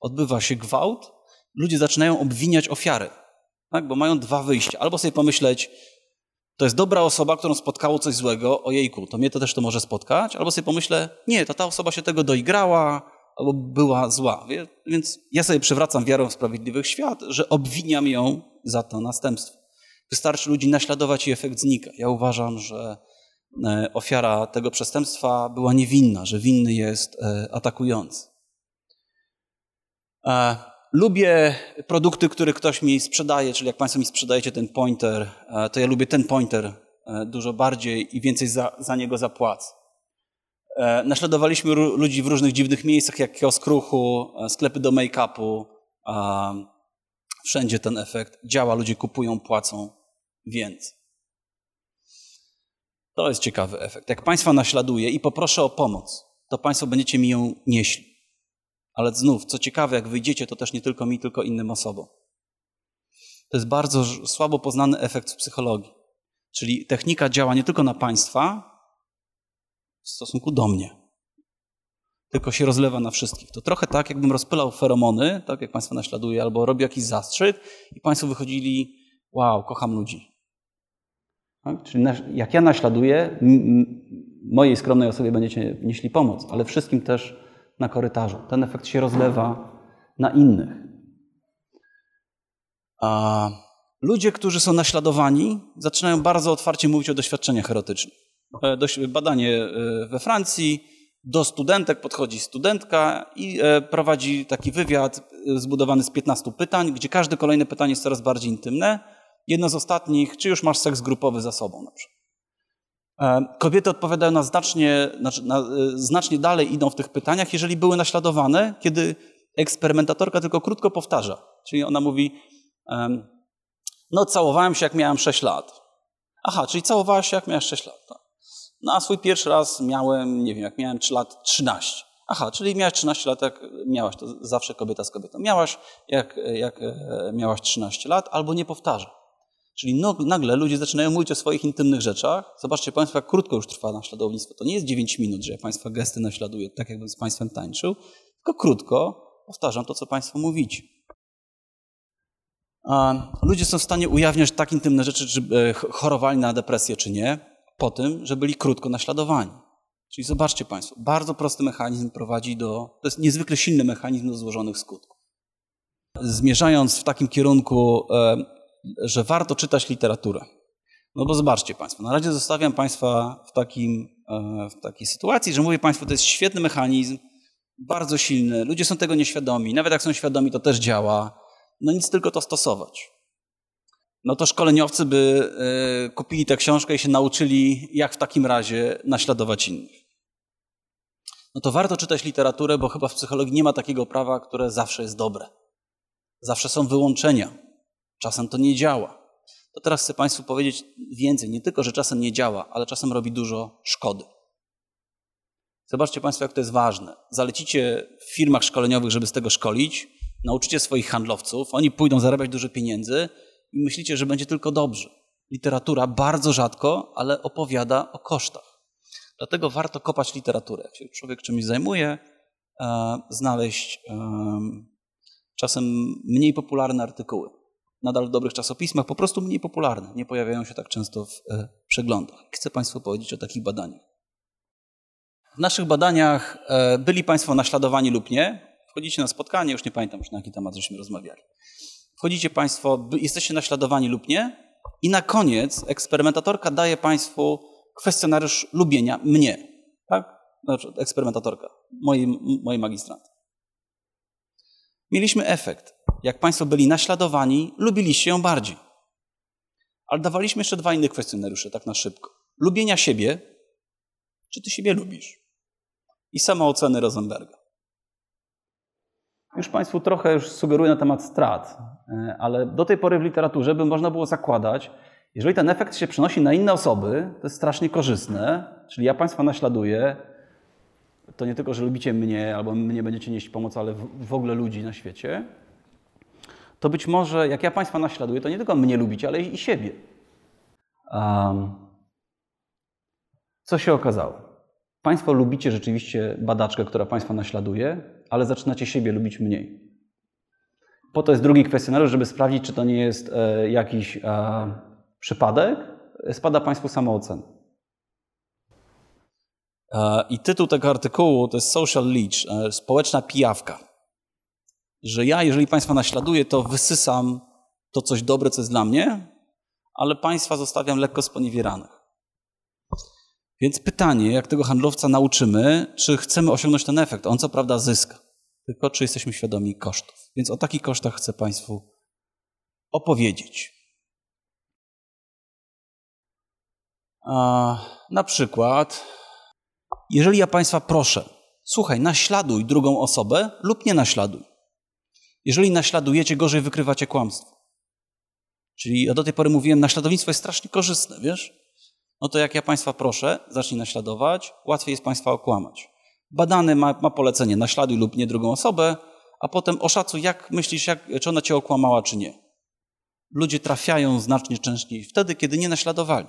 [SPEAKER 1] Odbywa się gwałt, ludzie zaczynają obwiniać ofiarę, tak? bo mają dwa wyjścia. Albo sobie pomyśleć, to jest dobra osoba, którą spotkało coś złego, ojejku, to mnie to też to może spotkać, albo sobie pomyślę, nie, to ta osoba się tego doigrała, albo była zła. Więc ja sobie przywracam wiarę w sprawiedliwych świat, że obwiniam ją za to następstwo. Wystarczy ludzi naśladować i efekt znika. Ja uważam, że e, ofiara tego przestępstwa była niewinna, że winny jest e, atakujący. Lubię produkty, które ktoś mi sprzedaje, czyli jak Państwo mi sprzedajecie ten pointer, e, to ja lubię ten pointer e, dużo bardziej i więcej za, za niego zapłacę. E, naśladowaliśmy ludzi w różnych dziwnych miejscach, jak kiosk ruchu, sklepy do make-upu. Wszędzie ten efekt działa, ludzie kupują, płacą więcej. To jest ciekawy efekt. Jak Państwa naśladuję i poproszę o pomoc, to Państwo będziecie mi ją nieśli. Ale znów, co ciekawe, jak wyjdziecie, to też nie tylko mi, tylko innym osobom. To jest bardzo słabo poznany efekt w psychologii. Czyli technika działa nie tylko na państwa w stosunku do mnie, tylko się rozlewa na wszystkich. To trochę tak, jakbym rozpylał feromony, tak jak Państwo naśladuje, albo robił jakiś zastrzyk i Państwo wychodzili, wow, kocham ludzi. Tak? Czyli jak ja naśladuję, mojej skromnej osobie będziecie nieśli pomoc, ale wszystkim też na korytarzu. Ten efekt się rozlewa na innych. A ludzie, którzy są naśladowani, zaczynają bardzo otwarcie mówić o doświadczeniach erotycznych. E, badanie e, we Francji, do studentek podchodzi studentka i e, prowadzi taki wywiad zbudowany z 15 pytań, gdzie każde kolejne pytanie jest coraz bardziej intymne. Jedno z ostatnich, czy już masz seks grupowy za sobą na przykład. E, kobiety odpowiadają na znacznie, znaczy na, e, znacznie dalej idą w tych pytaniach, jeżeli były naśladowane, kiedy eksperymentatorka tylko krótko powtarza. Czyli ona mówi, no całowałem się jak miałem 6 lat. Aha, czyli całowałaś się jak miałeś 6 lat. Tak. No a swój pierwszy raz miałem, nie wiem, jak miałem 3 lat, 13. Aha, czyli miałaś 13 lat, jak miałaś, to zawsze kobieta z kobietą. Miałaś, jak, jak e, miałaś 13 lat, albo nie powtarza. Czyli no, nagle ludzie zaczynają mówić o swoich intymnych rzeczach. Zobaczcie Państwo, jak krótko już trwa naśladownictwo. To nie jest 9 minut, że ja Państwa gesty naśladuję, tak jakbym z Państwem tańczył, tylko krótko powtarzam to, co Państwo mówicie. Ludzie są w stanie ujawniać tak intymne rzeczy, czy e, chorowali na depresję, czy nie, po tym, że byli krótko naśladowani. Czyli zobaczcie Państwo, bardzo prosty mechanizm prowadzi do, to jest niezwykle silny mechanizm do złożonych skutków. Zmierzając w takim kierunku, e, że warto czytać literaturę. No bo zobaczcie Państwo, na razie zostawiam Państwa w, takim, e, w takiej sytuacji, że mówię Państwu, to jest świetny mechanizm, bardzo silny, ludzie są tego nieświadomi, nawet jak są świadomi, to też działa. No nic tylko to stosować. No to szkoleniowcy by e, kupili tę książkę i się nauczyli, jak w takim razie naśladować innych. No to warto czytać literaturę, bo chyba w psychologii nie ma takiego prawa, które zawsze jest dobre. Zawsze są wyłączenia. Czasem to nie działa. To teraz chcę Państwu powiedzieć więcej. Nie tylko, że czasem nie działa, ale czasem robi dużo szkody. Zobaczcie Państwo, jak to jest ważne. Zalecicie w firmach szkoleniowych, żeby z tego szkolić, nauczycie swoich handlowców, oni pójdą zarabiać dużo pieniędzy i myślicie, że będzie tylko dobrze. Literatura bardzo rzadko, ale opowiada o kosztach. Dlatego warto kopać literaturę. Jak się człowiek czymś zajmuje, e, znaleźć czasem mniej popularne artykuły. Nadal w dobrych czasopismach, po prostu mniej popularne. Nie pojawiają się tak często w e, przeglądach. Chcę Państwu powiedzieć o takich badaniach. W naszych badaniach e, byli Państwo naśladowani lub nie. Wchodzicie na spotkanie, już nie pamiętam już na jaki temat żeśmy rozmawiali. Wchodzicie Państwo, jesteście naśladowani lub nie. I na koniec eksperymentatorka daje Państwu kwestionariusz lubienia mnie. Tak? Znaczy, eksperymentatorka, mojej, mojej. Mieliśmy efekt. Jak Państwo byli naśladowani, lubiliście ją bardziej. Ale dawaliśmy jeszcze dwa inne kwestionariusze, tak na szybko. Lubienia siebie, czy Ty siebie lubisz? I samooceny Rosenberga. Już Państwu trochę już sugeruję na temat strat, e, ale do tej pory w literaturze by można było zakładać, jeżeli ten efekt się przenosi na inne osoby, to jest strasznie korzystne, czyli ja Państwa naśladuję, to nie tylko, że lubicie mnie albo mnie będziecie nieść pomoc, ale w ogóle ludzi na świecie, to być może jak ja Państwa naśladuję, to nie tylko mnie lubicie, ale i siebie. Um, co się okazało? Państwo lubicie rzeczywiście badaczkę, która Państwa naśladuje, ale zaczynacie siebie lubić mniej. Po to jest drugi kwestionariusz, żeby sprawdzić, czy to nie jest e, jakiś e, przypadek. Spada Państwu samoocena. E, I tytuł tego artykułu to jest Social Leech, e, społeczna pijawka. Że ja, jeżeli Państwa naśladuję, to wysysam to coś dobre, co jest dla mnie, ale Państwa zostawiam lekko sponiewieranych. Więc pytanie, jak tego handlowca nauczymy, czy chcemy osiągnąć ten efekt? On co prawda zyska, tylko czy jesteśmy świadomi kosztów. Więc o takich kosztach chcę Państwu opowiedzieć. A, na przykład, jeżeli ja Państwa proszę, słuchaj, naśladuj drugą osobę lub nie naśladuj. Jeżeli naśladujecie, gorzej wykrywacie kłamstwo. Czyli ja do tej pory mówiłem, naśladownictwo jest strasznie korzystne, wiesz? no to jak ja Państwa proszę, zacznij naśladować, łatwiej jest Państwa okłamać. Badany ma, ma polecenie naśladuj lub nie drugą osobę, a potem oszacuj, jak myślisz, jak, czy ona Cię okłamała, czy nie. Ludzie trafiają znacznie częściej wtedy, kiedy nie naśladowali.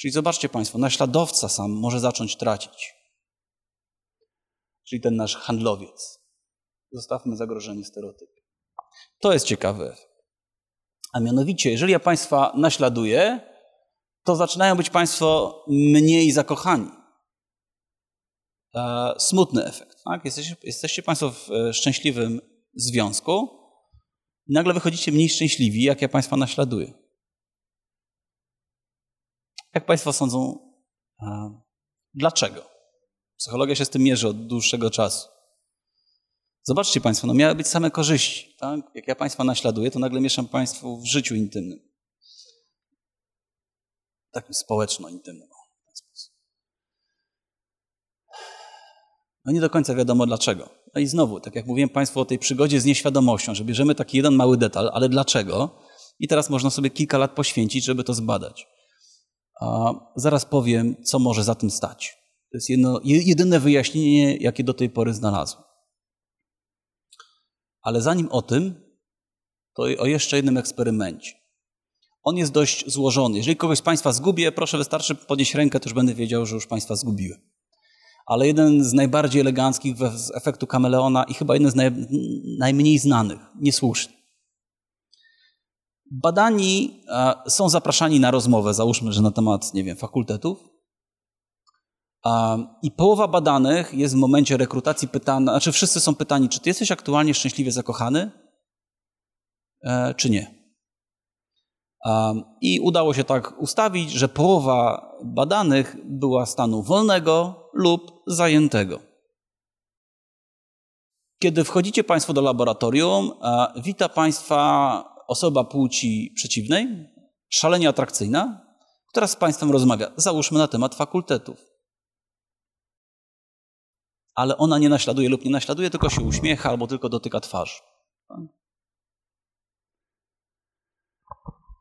[SPEAKER 1] Czyli zobaczcie Państwo, naśladowca sam może zacząć tracić. Czyli ten nasz handlowiec. Zostawmy zagrożenie stereotypy. To jest ciekawe. A mianowicie, jeżeli ja Państwa naśladuję, to zaczynają być Państwo mniej zakochani. E, smutny efekt. Tak? Jesteście, jesteście Państwo w e, szczęśliwym związku nagle wychodzicie mniej szczęśliwi, jak ja Państwa naśladuję. Jak Państwo sądzą, e, dlaczego? Psychologia się z tym mierzy od dłuższego czasu. Zobaczcie Państwo, no miały być same korzyści. Tak? Jak ja Państwa naśladuję, to nagle mieszam Państwu w życiu intymnym takim społeczno-intymnym. No nie do końca wiadomo dlaczego. No i znowu, tak jak mówiłem Państwu o tej przygodzie z nieświadomością, że bierzemy taki jeden mały detal, ale dlaczego? I teraz można sobie kilka lat poświęcić, żeby to zbadać. A zaraz powiem, co może za tym stać. To jest jedno, jedyne wyjaśnienie, jakie do tej pory znalazłem. Ale zanim o tym, to o jeszcze jednym eksperymencie. On jest dość złożony. Jeżeli kogoś z Państwa zgubię, proszę wystarczy podnieść rękę, już będę wiedział, że już Państwa zgubiłem. Ale jeden z najbardziej eleganckich z efektu kameleona i chyba jeden z naj, najmniej znanych, niesłusznie. Badani są zapraszani na rozmowę, załóżmy, że na temat, nie wiem, fakultetów. I połowa badanych jest w momencie rekrutacji pytana, znaczy wszyscy są pytani, czy ty jesteś aktualnie szczęśliwie zakochany, e, czy nie. I udało się tak ustawić, że połowa badanych była stanu wolnego lub zajętego. Kiedy wchodzicie Państwo do laboratorium, wita Państwa osoba płci przeciwnej, szalenie atrakcyjna, która z Państwem rozmawia, załóżmy na temat fakultetów. Ale ona nie naśladuje lub nie naśladuje, tylko się uśmiecha albo tylko dotyka twarzy.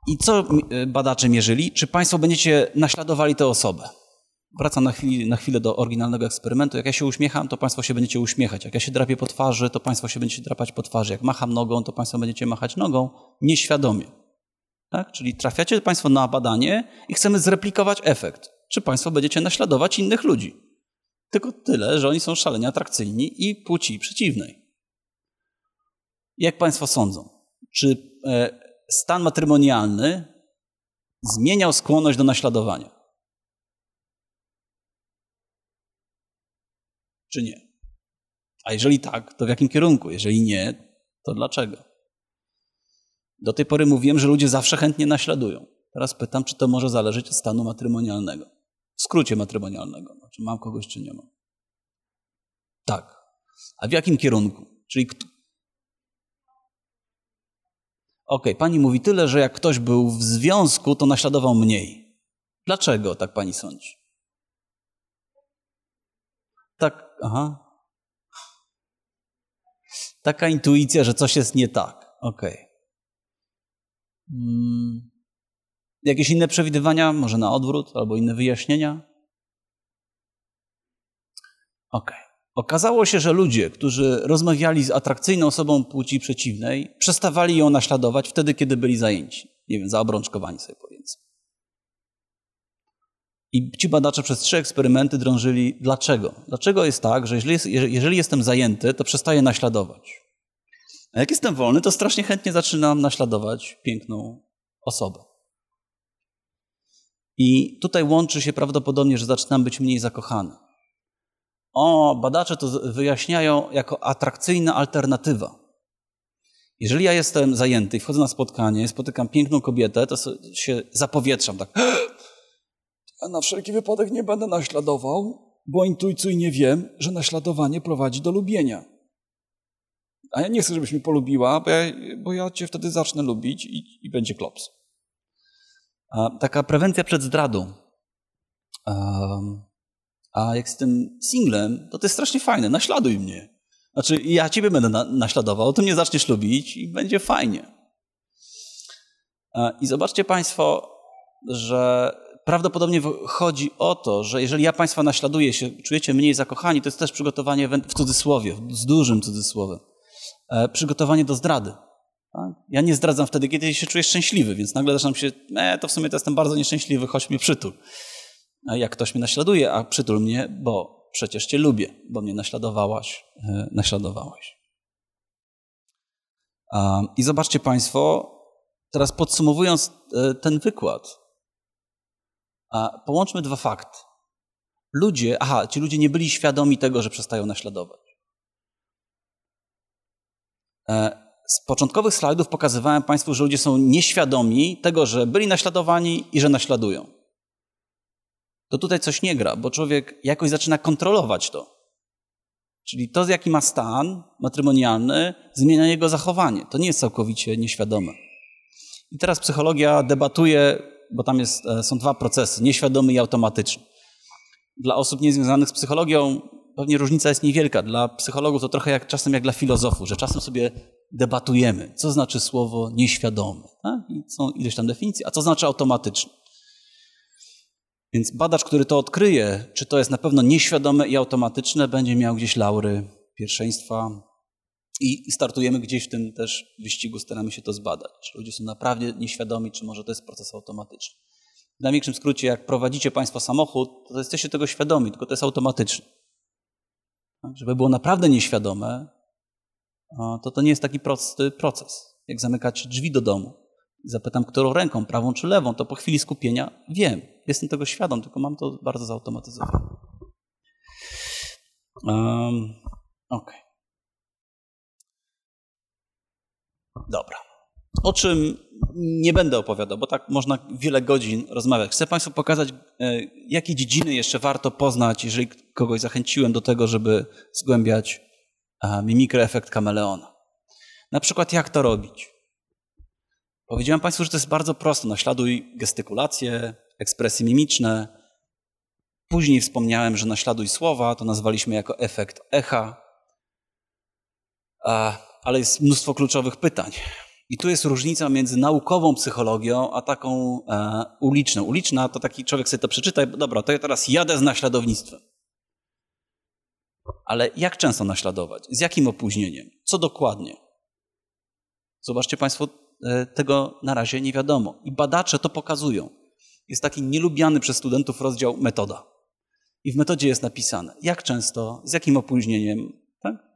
[SPEAKER 1] I co e, badacze mierzyli? Czy Państwo będziecie naśladowali tę osobę? Wracam na, chwilę, na chwilę do oryginalnego eksperymentu. Jak ja się uśmiecham, to Państwo się będziecie uśmiechać. Jak ja się drapię po twarzy, to Państwo się będziecie drapać po twarzy. Jak macham nogą, to Państwo będziecie machać nogą nieświadomie. Tak? Czyli trafiacie Państwo na badanie i chcemy zreplikować efekt. Czy Państwo będziecie naśladować innych ludzi? Tylko tyle, że oni są szalenie atrakcyjni i płci przeciwnej. Jak Państwo sądzą? Czy e, stan matrymonialny zmieniał skłonność do naśladowania? Czy nie? A jeżeli tak, to w jakim kierunku? Jeżeli nie, to dlaczego? Do tej pory mówiłem, że ludzie zawsze chętnie naśladują. Teraz pytam, czy to może zależeć od stanu matrymonialnego. W skrócie matrymonialnego. Znaczy mam kogoś, czy nie mam. Tak. A w jakim kierunku? Czyli Okej, okay, pani mówi tyle, że jak ktoś był w związku, to naśladował mniej. Dlaczego tak pani sądzi? Tak, aha. Taka intuicja, że coś jest nie tak. Okej. Okay. Hmm. Jakieś inne przewidywania? Może na odwrót albo inne wyjaśnienia? Okej. Okay. Okazało się, że ludzie, którzy rozmawiali z atrakcyjną osobą płci przeciwnej, przestawali ją naśladować wtedy, kiedy byli zajęci. Nie wiem, zaobrączkowani sobie. I ci badacze przez trzy eksperymenty drążyli, dlaczego? Dlaczego jest tak, że jeżeli, jeżeli jestem zajęty, to przestaję naśladować. A jak jestem wolny, to strasznie chętnie zaczynam naśladować piękną osobę. I tutaj łączy się prawdopodobnie, że zaczynam być mniej zakochany. O, badacze to wyjaśniają jako atrakcyjna alternatywa. Jeżeli ja jestem zajęty i wchodzę na spotkanie, spotykam piękną kobietę, to się zapowietrzam tak. A na wszelki wypadek nie będę naśladował, bo intuicyjnie wiem, że naśladowanie prowadzi do lubienia. A ja nie chcę, żebyś mi polubiła, bo ja, bo ja cię wtedy zacznę lubić i, i będzie klops. A taka prewencja przed zdradą. Um, a jak jestem singlem, to to jest strasznie fajne. Naśladuj mnie. Znaczy, ja ciebie będę na, naśladował, ty mnie zaczniesz lubić i będzie fajnie. I zobaczcie Państwo, że prawdopodobnie chodzi o to, że jeżeli ja Państwa naśladuję, się czujecie mniej zakochani, to jest też przygotowanie w cudzysłowie, z dużym cudzysłowem, e, przygotowanie do zdrady. Tak? Ja nie zdradzam wtedy, kiedy się czuję szczęśliwy, więc nagle zaczynam się, e, to w sumie to jestem bardzo nieszczęśliwy, chodź mnie przytul. A jak ktoś mnie naśladuje, a przytul mnie, bo przecież cię lubię, bo mnie naśladowałaś, e, naśladowałaś. I zobaczcie Państwo, teraz podsumowując e, ten wykład, połączmy dwa fakty. Ludzie, aha, ci ludzie nie byli świadomi tego, że przestają naśladować. E, z początkowych slajdów pokazywałem Państwu, że ludzie są nieświadomi tego, że byli naśladowani i że naśladują to tutaj coś nie gra, bo człowiek jakoś zaczyna kontrolować to. Czyli to, jaki ma stan matrymonialny, zmienia jego zachowanie. To nie jest całkowicie nieświadome. I teraz psychologia debatuje, bo tam jest, e, są dwa procesy, nieświadomy i automatyczny. Dla osób niezwiązanych z psychologią pewnie różnica jest niewielka. Dla psychologów to trochę jak czasem jak dla filozofów, że czasem sobie debatujemy, co znaczy słowo nieświadomy. Tak? I są ileś tam definicji, a co znaczy automatyczny. Więc badacz, który to odkryje, czy to jest na pewno nieświadome i automatyczne, będzie miał gdzieś laury pierwszeństwa. I startujemy gdzieś w tym też wyścigu, staramy się to zbadać. Czy ludzie są naprawdę nieświadomi, czy może to jest proces automatyczny. W największym skrócie, jak prowadzicie Państwo samochód, to jesteście tego świadomi, tylko to jest automatyczne. Tak? Żeby było naprawdę nieświadome, to to nie jest taki prosty proces, jak zamykać drzwi do domu zapytam, którą ręką, prawą czy lewą, to po chwili skupienia wiem. Jestem tego świadom, tylko mam to bardzo zautomatyzowane. Um, ok. Dobra. O czym nie będę opowiadał, bo tak można wiele godzin rozmawiać. Chcę Państwu pokazać, e, jakie dziedziny jeszcze warto poznać, jeżeli kogoś zachęciłem do tego, żeby zgłębiać mimikrę efekt kameleona. Na przykład, jak to robić? Powiedziałem Państwu, że to jest bardzo proste. Naśladuj gestykulacje, ekspresje mimiczne. Później wspomniałem, że naśladuj słowa, to nazwaliśmy jako efekt echa. Ale jest mnóstwo kluczowych pytań. I tu jest różnica między naukową psychologią, a taką e, uliczną. Uliczna to taki człowiek sobie to przeczyta dobra, to ja teraz jadę z naśladownictwem. Ale jak często naśladować? Z jakim opóźnieniem? Co dokładnie? Zobaczcie Państwo, e, tego na razie nie wiadomo. I badacze to pokazują. Jest taki nielubiany przez studentów rozdział metoda. I w metodzie jest napisane, jak często, z jakim opóźnieniem.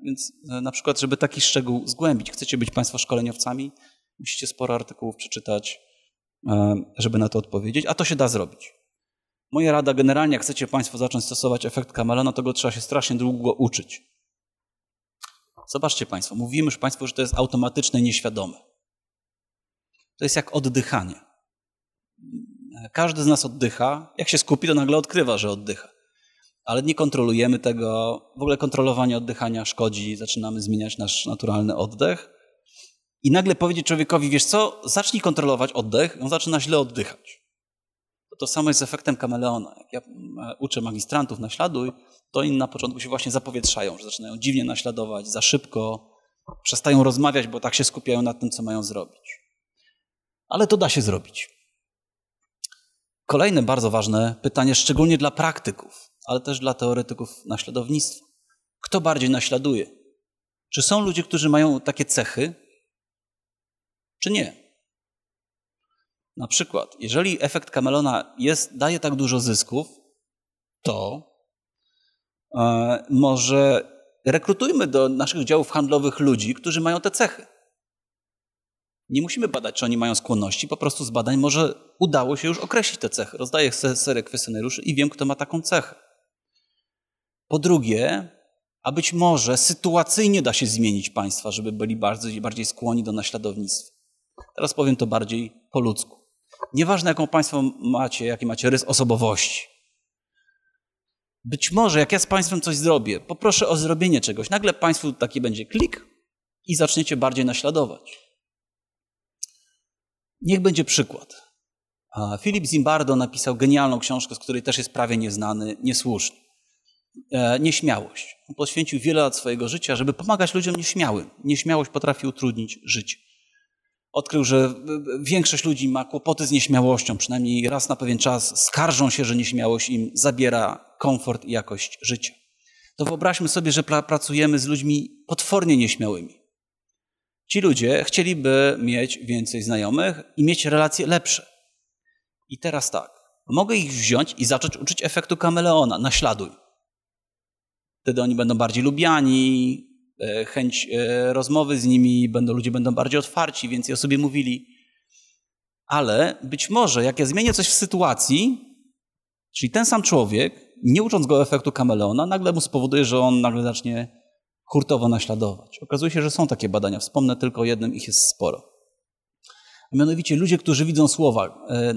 [SPEAKER 1] Więc e, na przykład, żeby taki szczegół zgłębić, chcecie być Państwo szkoleniowcami, musicie sporo artykułów przeczytać, e, żeby na to odpowiedzieć, a to się da zrobić. Moja rada generalnie, jak chcecie Państwo zacząć stosować efekt Camelona, to go trzeba się strasznie długo uczyć. Zobaczcie Państwo, mówimy już Państwu, że to jest automatyczne nieświadome. To jest jak oddychanie. Każdy z nas oddycha. Jak się skupi, to nagle odkrywa, że oddycha. Ale nie kontrolujemy tego. W ogóle kontrolowanie oddychania szkodzi. Zaczynamy zmieniać nasz naturalny oddech. I nagle powiedzieć człowiekowi, wiesz co, zacznij kontrolować oddech, on zaczyna źle oddychać. To, to samo jest z efektem kameleona. Jak ja e, uczę magistrantów naśladuj, to oni na początku się właśnie zapowietrzają, że zaczynają dziwnie naśladować, za szybko, przestają rozmawiać, bo tak się skupiają nad tym, co mają zrobić. Ale to da się zrobić. Kolejne bardzo ważne pytanie, szczególnie dla praktyków, ale też dla teoretyków naśladownictwa. Kto bardziej naśladuje? Czy są ludzie, którzy mają takie cechy, czy nie? Na przykład, jeżeli efekt Camelona jest, daje tak dużo zysków, to e, może rekrutujmy do naszych działów handlowych ludzi, którzy mają te cechy. Nie musimy badać, czy oni mają skłonności, po prostu z badań może udało się już określić te cechy. Rozdaję serę kwestionariuszy i wiem, kto ma taką cechę. Po drugie, a być może sytuacyjnie da się zmienić państwa, żeby byli bardziej, bardziej skłonni do naśladownictwa. Teraz powiem to bardziej po ludzku. Nieważne, jaką państwo macie, jaki macie rys osobowości. Być może, jak ja z państwem coś zrobię, poproszę o zrobienie czegoś, nagle państwu taki będzie klik i zaczniecie bardziej naśladować. Niech będzie przykład. Filip Zimbardo napisał genialną książkę, z której też jest prawie nieznany, niesłuszny. E, nieśmiałość. On poświęcił wiele lat swojego życia, żeby pomagać ludziom nieśmiałym. Nieśmiałość potrafi utrudnić życie. Odkrył, że większość ludzi ma kłopoty z nieśmiałością, przynajmniej raz na pewien czas skarżą się, że nieśmiałość im zabiera komfort i jakość życia. To wyobraźmy sobie, że pracujemy z ludźmi potwornie nieśmiałymi. Ci ludzie chcieliby mieć więcej znajomych i mieć relacje lepsze. I teraz tak, mogę ich wziąć i zacząć uczyć efektu kameleona, naśladuj. Wtedy oni będą bardziej lubiani, e, chęć e, rozmowy z nimi, będą, ludzie będą bardziej otwarci, więcej o sobie mówili. Ale być może, jak ja zmienię coś w sytuacji, czyli ten sam człowiek, nie ucząc go efektu kameleona, nagle mu spowoduje, że on nagle zacznie hurtowo naśladować. Okazuje się, że są takie badania. Wspomnę tylko o jednym, ich jest sporo. A mianowicie ludzie, którzy widzą słowa e,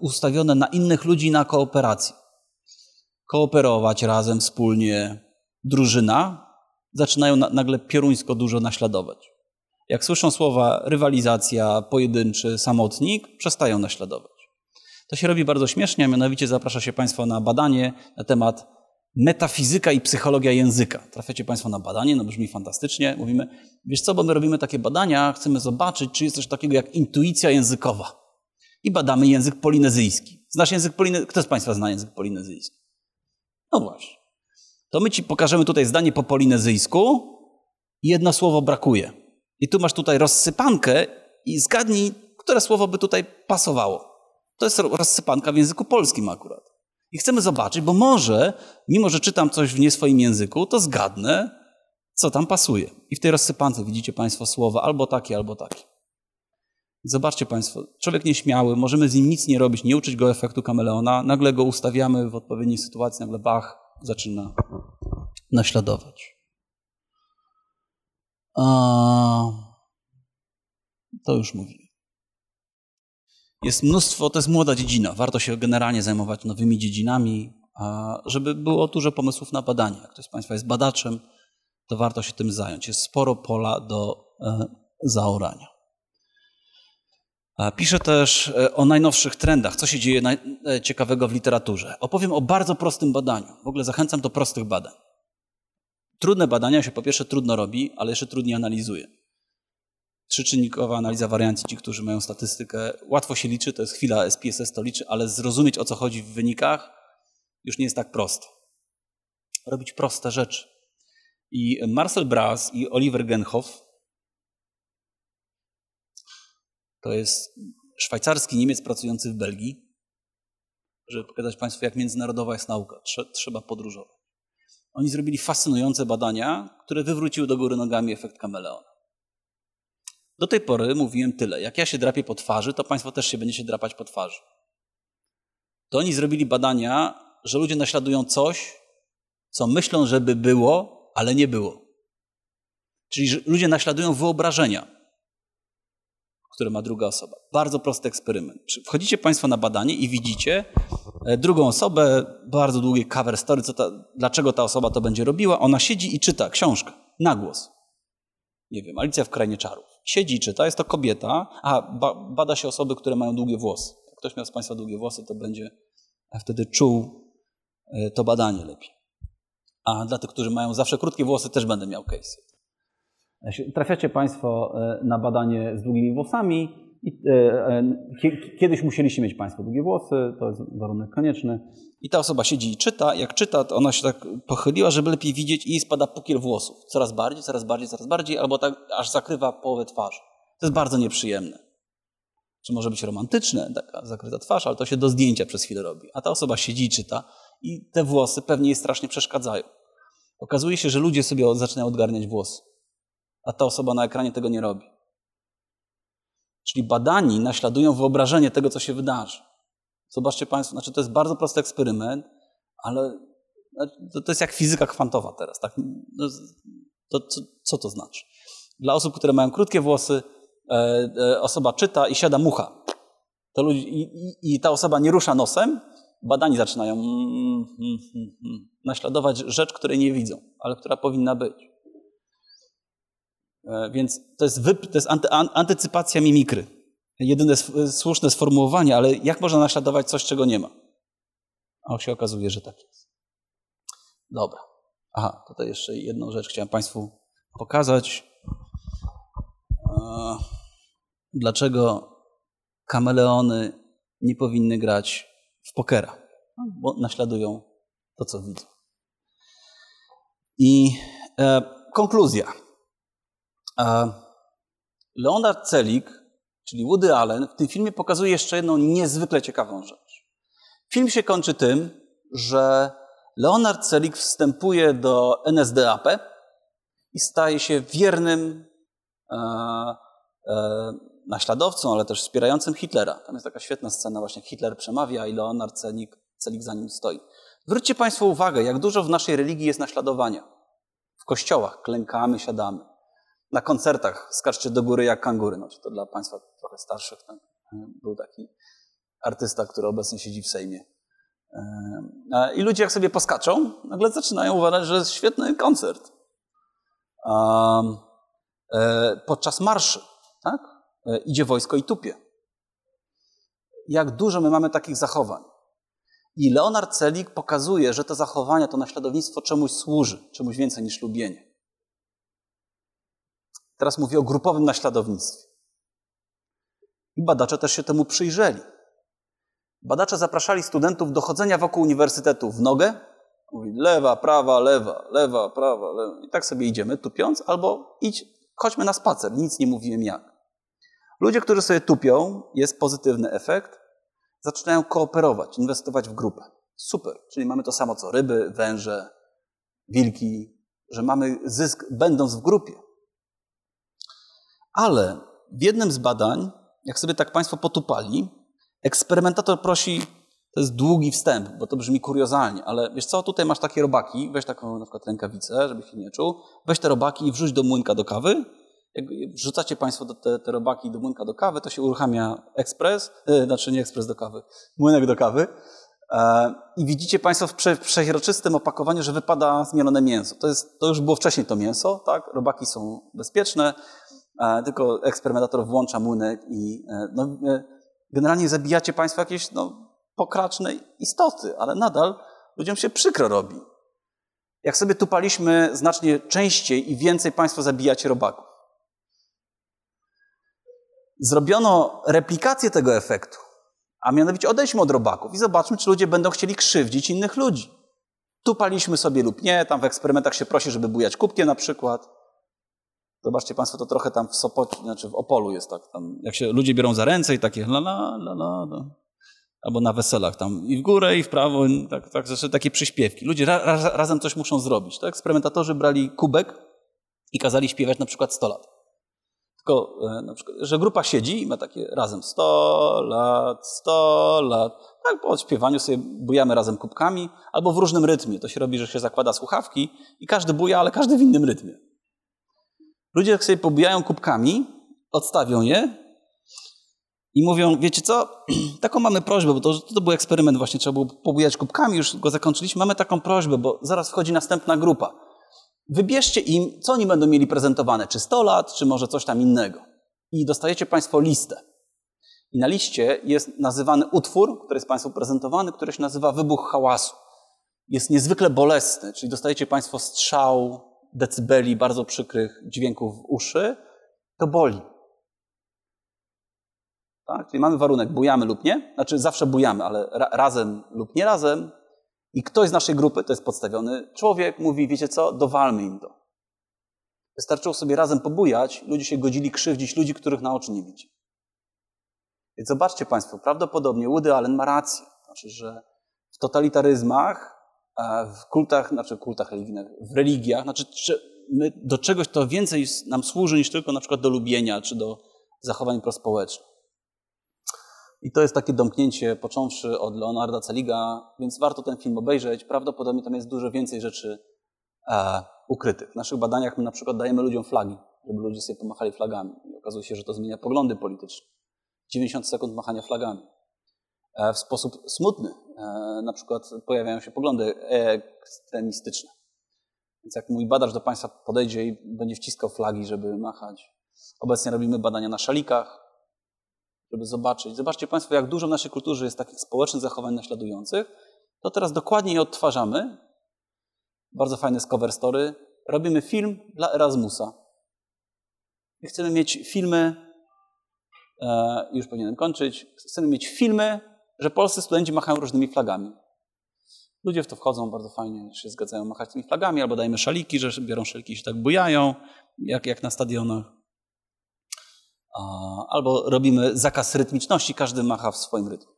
[SPEAKER 1] ustawione na innych ludzi na kooperację. Kooperować razem, wspólnie, drużyna, zaczynają na, nagle pioruńsko dużo naśladować. Jak słyszą słowa rywalizacja, pojedynczy, samotnik, przestają naśladować. To się robi bardzo śmiesznie, a mianowicie zaprasza się Państwa na badanie na temat metafizyka i psychologia języka. Trafiacie Państwo na badanie, no brzmi fantastycznie. Mówimy, wiesz co, bo my robimy takie badania, chcemy zobaczyć, czy jest coś takiego jak intuicja językowa. I badamy język polinezyjski. Znasz język polinezyjski? Kto z Państwa zna język polinezyjski? No właśnie. To my Ci pokażemy tutaj zdanie po polinezyjsku i jedno słowo brakuje. I tu masz tutaj rozsypankę i zgadnij, które słowo by tutaj pasowało. To jest rozsypanka w języku polskim akurat. I chcemy zobaczyć, bo może, mimo że czytam coś w nie swoim języku, to zgadnę, co tam pasuje. I w tej rozsypance widzicie Państwo słowa albo takie, albo takie. Zobaczcie Państwo, człowiek nieśmiały, możemy z nim nic nie robić, nie uczyć go efektu kameleona, nagle go ustawiamy w odpowiedniej sytuacji, nagle bach, zaczyna naśladować. A... To już mówiłem. Jest mnóstwo, to jest młoda dziedzina. Warto się generalnie zajmować nowymi dziedzinami, żeby było dużo pomysłów na badania. Jak ktoś z Państwa jest badaczem, to warto się tym zająć. Jest sporo pola do e, zaorania. Piszę też e, o najnowszych trendach, co się dzieje e, ciekawego w literaturze. Opowiem o bardzo prostym badaniu. W ogóle zachęcam do prostych badań. Trudne badania się po pierwsze trudno robi, ale jeszcze trudniej analizuje. Trzyczynnikowa analiza wariancji, ci, którzy mają statystykę, łatwo się liczy, to jest chwila, SPSS to liczy, ale zrozumieć o co chodzi w wynikach już nie jest tak prosto. Robić proste rzeczy. I Marcel Bras i Oliver Genhoff to jest szwajcarski Niemiec pracujący w Belgii, żeby pokazać Państwu, jak międzynarodowa jest nauka. Trzeba podróżować. Oni zrobili fascynujące badania, które wywróciły do góry nogami efekt kameleona. Do tej pory mówiłem tyle. Jak ja się drapię po twarzy, to Państwo też się będziecie drapać po twarzy. To oni zrobili badania, że ludzie naśladują coś, co myślą, żeby było, ale nie było. Czyli ludzie naśladują wyobrażenia, które ma druga osoba. Bardzo prosty eksperyment. Wchodzicie Państwo na badanie i widzicie e, drugą osobę, bardzo długie cover story, ta, dlaczego ta osoba to będzie robiła. Ona siedzi i czyta książkę na głos. Nie wiem, Alicja w Krainie Czarów. Siedzi czyta, jest to kobieta, a ba, bada się osoby, które mają długie włosy. Jak ktoś miał z Państwa długie włosy, to będzie wtedy czuł e, to badanie lepiej. A dla tych, którzy mają zawsze krótkie włosy, też będę miał case. Trafiacie Państwo e, na badanie z długimi włosami. E, e, kiedyś musieliście mieć Państwo długie włosy, to jest warunek konieczny. I ta osoba siedzi i czyta. Jak czyta, to ona się tak pochyliła, żeby lepiej widzieć i jej spada pukiel włosów. Coraz bardziej, coraz bardziej, coraz bardziej, albo tak aż zakrywa połowę twarzy. To jest bardzo nieprzyjemne. Czy może być romantyczne, taka zakryta twarz, ale to się do zdjęcia przez chwilę robi. A ta osoba siedzi i czyta i te włosy pewnie jej strasznie przeszkadzają. Okazuje się, że ludzie sobie zaczynają odgarniać włosy, a ta osoba na ekranie tego nie robi. Czyli badani naśladują wyobrażenie tego, co się wydarzy. Zobaczcie Państwo, znaczy to jest bardzo prosty eksperyment, ale to, to jest jak fizyka kwantowa teraz. Tak? No, to, co, co to znaczy? Dla osób, które mają krótkie włosy, e, e, osoba czyta i siada mucha. To ludzi, i, i, i ta osoba nie rusza nosem, badani zaczynają mm, mm, mm, naśladować rzecz, której nie widzą, ale która powinna być. E, więc to jest, wyp, to jest anty, antycypacja mimikry. Jedyne słuszne sformułowanie, ale jak można naśladować coś, czego nie ma? A się okazuje, że tak jest. Dobra. Aha, tutaj jeszcze jedną rzecz chciałem Państwu pokazać. Dlaczego kameleony nie powinny grać w pokera, bo naśladują to, co widzą. I e, konkluzja. E, Leonard Celik, czyli Woody Allen, w tym filmie pokazuje jeszcze jedną niezwykle ciekawą rzecz. Film się kończy tym, że Leonard Celik wstępuje do NSDAP i staje się wiernym e, e, naśladowcą, ale też wspierającym Hitlera. Tam jest taka świetna scena, właśnie Hitler przemawia i Leonard Celik, Celik za nim stoi. Zwróćcie Państwo uwagę, jak dużo w naszej religii jest naśladowania. W kościołach klękamy, siadamy. Na koncertach skaczcie do góry jak kangury. No, to dla Państwa trochę starszych. Tak? Był taki artysta, który obecnie siedzi w Sejmie. I ludzie jak sobie poskaczą, nagle zaczynają uważać, że jest świetny koncert. E, podczas marszy, tak? E, idzie wojsko i tupie. Jak dużo my mamy takich zachowań. I Leonard Celik pokazuje, że te zachowania, to naśladownictwo czemuś służy, czemuś więcej niż lubienie. Teraz mówię o grupowym naśladownictwie. I badacze też się temu przyjrzeli. Badacze zapraszali studentów do chodzenia wokół uniwersytetu w nogę. Mówi lewa, prawa, lewa, lewa, prawa, lewa. I tak sobie idziemy tupiąc, albo idź, chodźmy na spacer. Nic nie mówiłem jak. Ludzie, którzy sobie tupią, jest pozytywny efekt, zaczynają kooperować, inwestować w grupę. Super. Czyli mamy to samo co ryby, węże, wilki, że mamy zysk będąc w grupie. Ale w jednym z badań, jak sobie tak Państwo potupali, eksperymentator prosi To jest długi wstęp, bo to brzmi kuriozalnie, ale wiesz co, tutaj masz takie robaki, weź taką na przykład rękawicę, żeby się nie czuł, weź te robaki i wrzuć do młynka do kawy. Jak wrzucacie Państwo te, te robaki do młynka do kawy, to się uruchamia ekspres, yy, znaczy nie ekspres do kawy, młynek do kawy. E, I widzicie Państwo w, prze, w przeźroczystym opakowaniu, że wypada zmielone mięso. To, jest, to już było wcześniej to mięso, tak? Robaki są bezpieczne, tylko eksperymentator włącza młynek i e, no, generalnie zabijacie Państwo jakieś no, pokraczne istoty, ale nadal ludziom się przykro robi. Jak sobie tupaliśmy znacznie częściej i więcej Państwo zabijacie robaków. Zrobiono replikację tego efektu, a mianowicie odejdźmy od robaków i zobaczmy, czy ludzie będą chcieli krzywdzić innych ludzi. Tupaliśmy sobie lub nie, tam w eksperymentach się prosi, żeby bujać kubkiem na przykład. Zobaczcie Państwo, to trochę tam w Sopocie, znaczy w Opolu jest tak, tam, jak się ludzie biorą za ręce i takie la la la la, la albo na weselach tam i w górę, i w prawo, tak, tak, zresztą takie przyśpiewki. Ludzie ra, ra, razem coś muszą zrobić. Tak? Eksperymentatorzy brali kubek i kazali śpiewać na przykład 100 lat. Tylko, e, na przykład, że grupa siedzi i ma takie razem 100 lat, 100 lat. Tak, po śpiewaniu sobie bujamy razem kubkami, albo w różnym rytmie. To się robi, że się zakłada słuchawki i każdy buja, ale każdy w innym rytmie. Ludzie jak sobie pobujają kubkami, odstawią je i mówią, wiecie co, taką mamy prośbę, bo to, to był eksperyment właśnie, trzeba było pobujać kubkami, już go zakończyliśmy, mamy taką prośbę, bo zaraz wchodzi następna grupa. Wybierzcie im, co oni będą mieli prezentowane, czy 100 lat, czy może coś tam innego. I dostajecie Państwo listę. I na liście jest nazywany utwór, który jest Państwu prezentowany, który się nazywa Wybuch Hałasu. Jest niezwykle bolesny, czyli dostajecie Państwo strzał decybeli bardzo przykrych dźwięków w uszy. To boli. Tak? Czyli mamy warunek, bujamy lub nie, znaczy zawsze bujamy, ale ra razem lub nie razem. I ktoś z naszej grupy, to jest podstawiony człowiek, mówi, wiecie co, dowalmy im to. Wystarczyło sobie razem pobujać, ludzie się godzili krzywdzić ludzi, których na oczy nie widzi. Więc zobaczcie Państwo, prawdopodobnie Woody Allen ma rację. Znaczy, że w totalitaryzmach, w kultach, znaczy kultach religijnych, w religiach, znaczy my do czegoś to więcej nam służy niż tylko na przykład do lubienia czy do zachowań prospołecznych. I to jest takie domknięcie, począwszy od Leonarda Celiga, więc warto ten film obejrzeć. Prawdopodobnie tam jest dużo więcej rzeczy e, ukrytych. W naszych badaniach my na przykład dajemy ludziom flagi, żeby ludzie sobie pomachali flagami. I okazuje się, że to zmienia poglądy polityczne. 90 sekund machania flagami. E, w sposób smutny. E, na przykład pojawiają się poglądy ekstremistyczne. Więc jak mój badacz do Państwa podejdzie i będzie wciskał flagi, żeby machać. Obecnie robimy badania na szalikach, żeby zobaczyć. Zobaczcie Państwo, jak dużo w naszej kulturze jest takich społecznych zachowań naśladujących. To teraz dokładnie je odtwarzamy. Bardzo fajny z cover story. Robimy film dla Erasmusa. I chcemy mieć filmy, e, już powinienem kończyć, chcemy mieć filmy, że polscy studenci machają różnymi flagami. Ludzie w to wchodzą bardzo fajnie, się zgadzają machać tymi flagami, albo dajemy szaliki, że biorą szaliki i się tak bujają, jak, jak na stadionach. Albo robimy zakaz rytmiczności, każdy macha w swoim rytmie.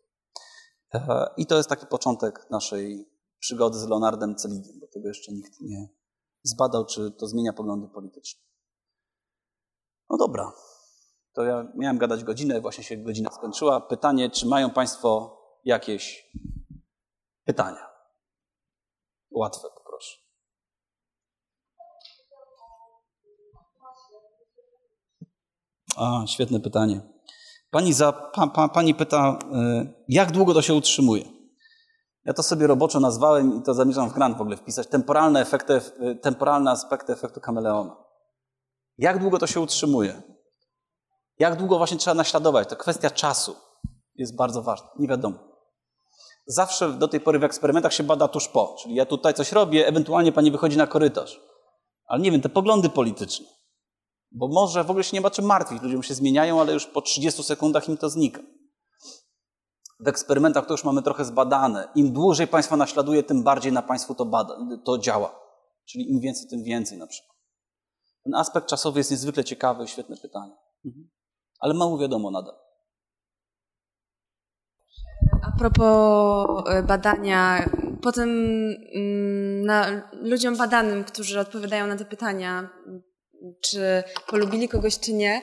[SPEAKER 1] E, I to jest taki początek naszej przygody z Leonardem Celigiem, bo tego jeszcze nikt nie zbadał, czy to zmienia poglądy polityczne. No dobra, to ja miałem gadać godzinę, właśnie się godzina skończyła. Pytanie, czy mają Państwo jakieś pytania? Łatwe, poproszę. A, świetne pytanie. Pani, za, pa, pa, pani pyta, y, jak długo to się utrzymuje? Ja to sobie roboczo nazwałem i to zamierzam w grant w ogóle wpisać. Temporalne, efekty, y, temporalne aspekty efektu kameleona. Jak długo to się utrzymuje? Jak długo właśnie trzeba naśladować? To kwestia czasu jest bardzo ważna. Nie wiadomo. Zawsze do tej pory w eksperymentach się bada tuż po. Czyli ja tutaj coś robię, ewentualnie pani wychodzi na korytarz. Ale nie wiem, te poglądy polityczne. Bo może w ogóle się nie ma czym martwić. Ludzie się zmieniają, ale już po 30 sekundach im to znika. W eksperymentach to już mamy trochę zbadane. Im dłużej Państwa naśladuje, tym bardziej na Państwu to, bada, to działa. Czyli im więcej, tym więcej na przykład. Ten aspekt czasowy jest niezwykle ciekawy, świetne pytanie. Mhm. Ale mało wiadomo nadal.
[SPEAKER 2] A propos e, badania, potem mm, na ludziom badanym, którzy odpowiadają na te pytania, czy polubili kogoś, czy nie,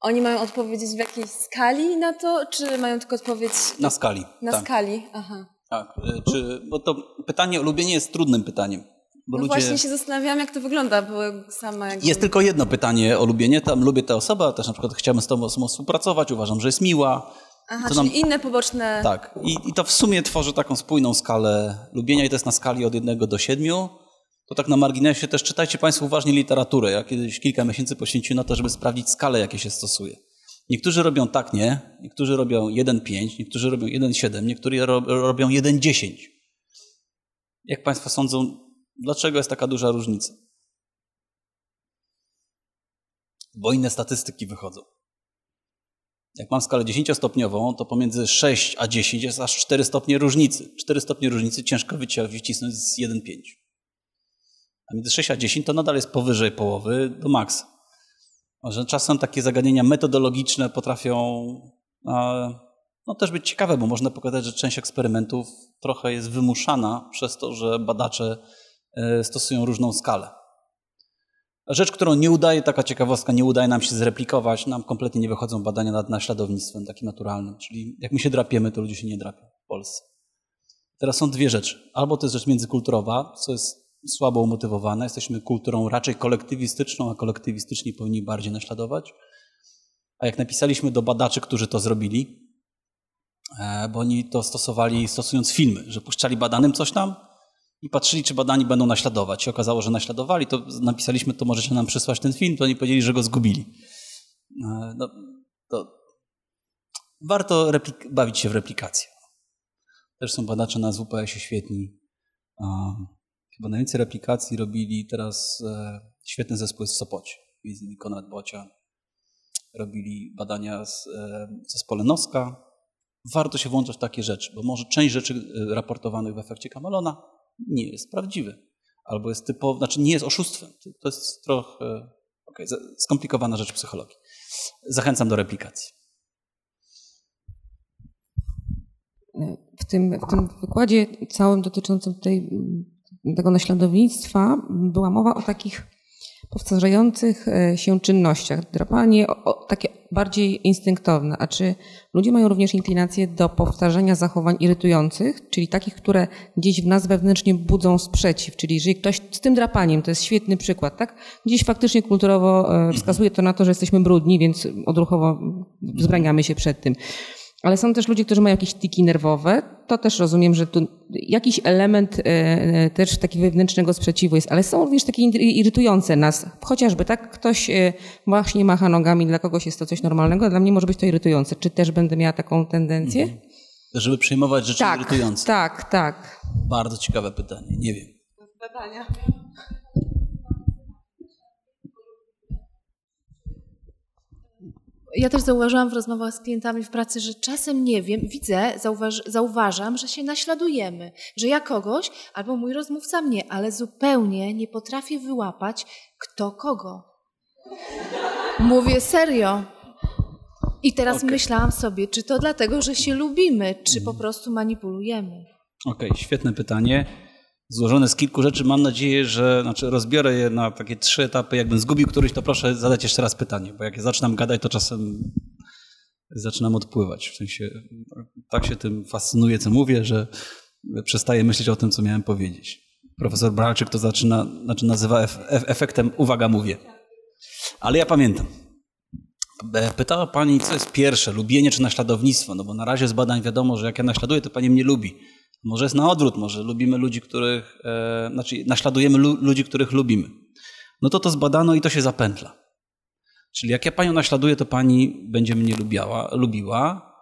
[SPEAKER 2] Oni mają odpowiedzieć w jakiej skali na to, czy mają tylko odpowiedzieć
[SPEAKER 1] Na skali.
[SPEAKER 2] na
[SPEAKER 1] tak.
[SPEAKER 2] skali? Aha.
[SPEAKER 1] Tak. Y, Czy, bo to pytanie o lubienie jest trudnym pytaniem. Bo
[SPEAKER 2] No
[SPEAKER 1] ludzie...
[SPEAKER 2] właśnie się zastanawiałam, jak to wygląda, bo sama jakby...
[SPEAKER 1] Jest tylko jedno pytanie o lubienie. Tam lubię tę osobę, też na przykład chciałbym z tą osobą współpracować, uważam, że jest miła.
[SPEAKER 2] Aha,
[SPEAKER 1] to
[SPEAKER 2] czyli
[SPEAKER 1] nam-
[SPEAKER 2] inne poboczne...
[SPEAKER 1] Tak. I, I to w sumie tworzy taką spójną skalę lubienia i to jest na skali od jednego do siedmiu. To tak na marginesie też czytajcie Państwo uważnie literaturę. Ja kiedyś kilka miesięcy poświęciłem na to, żeby sprawdzić skalę, jakie się stosuje. Niektórzy robią tak, nie. Niektórzy robią 1,5, niektórzy robią 1,7, niektórzy ro, robią 1,10. Jak Państwo sądzą, dlaczego jest taka duża różnica? Bo inne statystyki wychodzą. Jak mam skalę 10-stopniową, to pomiędzy 6 a 10 jest aż 4 stopnie różnicy. 4 stopnie różnicy ciężko wycisnąć z 1,5. A między 6 a 10 to nadal jest powyżej połowy do maksa. Że czasem takie zagadnienia metodologiczne potrafią no, też być ciekawe, bo można pokazać, że część eksperymentów trochę jest wymuszana przez to, że badacze e, stosują różną skalę. Rzecz, którą nie udaje, taka ciekawostka, nie udaje nam się zreplikować, nam kompletnie nie wychodzą badania nad naśladownictwem takim naturalnym. Czyli jak my się drapiemy, to ludzie się nie drapią w Polsce. Teraz są dwie rzeczy. Albo to jest rzecz międzykulturowa, co jest słabo umotywowane. Jesteśmy kulturą raczej kolektywistyczną, a kolektywistyczni powinni bardziej naśladować. A jak napisaliśmy do badaczy, którzy to zrobili, e, bo oni to stosowali stosując filmy, że puszczali badanym coś tam i patrzyli, czy badani będą naśladować. I okazało, że naśladowali, to napisaliśmy, to możecie nam przysłać ten film, to oni powiedzieli, że go zgubili. E, No, to warto bawić się w replikację. Też są badacze na WPS-ie świetni. A, Chyba najwięcej replikacji robili teraz e, świetny zespół w Sopocie. Między innymi Konrad Bocia. Robili badania z e, zespole Noska. Warto się włączać w takie rzeczy, bo może część rzeczy e, raportowanych w efekcie Kamelona nie jest prawdziwy. Albo jest typowo, znaczy nie jest oszustwem. To- jest trochę za- skomplikowana rzecz psychologii. Zachęcam do replikacji.
[SPEAKER 3] w tym, w tym wykładzie całym dotyczącym tej, tego naśladownictwa była mowa o takich powtarzających e, się czynnościach. Drapanie o, takie bardziej instynktowne. A czy ludzie mają również inklinację do powtarzania zachowań irytujących, czyli takich, które gdzieś w nas wewnętrznie budzą sprzeciw? Czyli jeżeli ktoś z tym drapaniem, to jest świetny przykład, tak? Gdzieś faktycznie kulturowo e, wskazuje to na to, że jesteśmy brudni, więc odruchowo wzbraniamy się przed tym. Ale są też ludzie, którzy mają jakieś tiki nerwowe. To też rozumiem, że tu jakiś element e, e, też takiego wewnętrznego sprzeciwu jest, ale są również takie ir- irytujące nas. Chociażby tak ktoś e, właśnie macha nogami, dla kogoś jest to coś normalnego, a dla mnie może być to irytujące. Czy też będę miała taką tendencję?
[SPEAKER 1] Żeby przyjmować rzeczy
[SPEAKER 3] Tak,
[SPEAKER 1] irytujące.
[SPEAKER 3] tak, tak.
[SPEAKER 1] Bardzo ciekawe pytanie. Nie wiem.
[SPEAKER 2] Badania.
[SPEAKER 4] Ja też zauważyłam w rozmowach z klientami w pracy, że czasem nie wiem, widzę, zauważ, zauważam, że się naśladujemy, że ja kogoś albo mój rozmówca mnie, ale zupełnie nie potrafię wyłapać, kto kogo. Mówię serio. I teraz
[SPEAKER 1] Okej.
[SPEAKER 4] myślałam sobie, czy to dlatego, że się lubimy, czy po prostu manipulujemy.
[SPEAKER 1] Okej, świetne pytanie. Złożone z kilku rzeczy. Mam nadzieję, że znaczy rozbiorę je na takie trzy etapy. Jakbym zgubił któryś, to proszę zadać jeszcze raz pytanie, bo jak ja zaczynam gadać, to czasem zaczynam odpływać. W sensie tak się tym fascynuję, co mówię, że przestaję myśleć o tym, co miałem powiedzieć. Profesor Bralczyk to zaczyna, znaczy nazywa ef, ef, efektem uwaga, mówię. Ale ja pamiętam. E, Pytała pani, co jest pierwsze, lubienie czy naśladownictwo? No bo na razie z badań wiadomo, że jak ja naśladuję, to pani mnie lubi. Może jest na odwrót, może lubimy ludzi, których, e, znaczy naśladujemy lu, ludzi, których lubimy. No to to zbadano i to się zapętla. Czyli jak ja panią naśladuję, to pani będzie mnie lubiała, lubiła,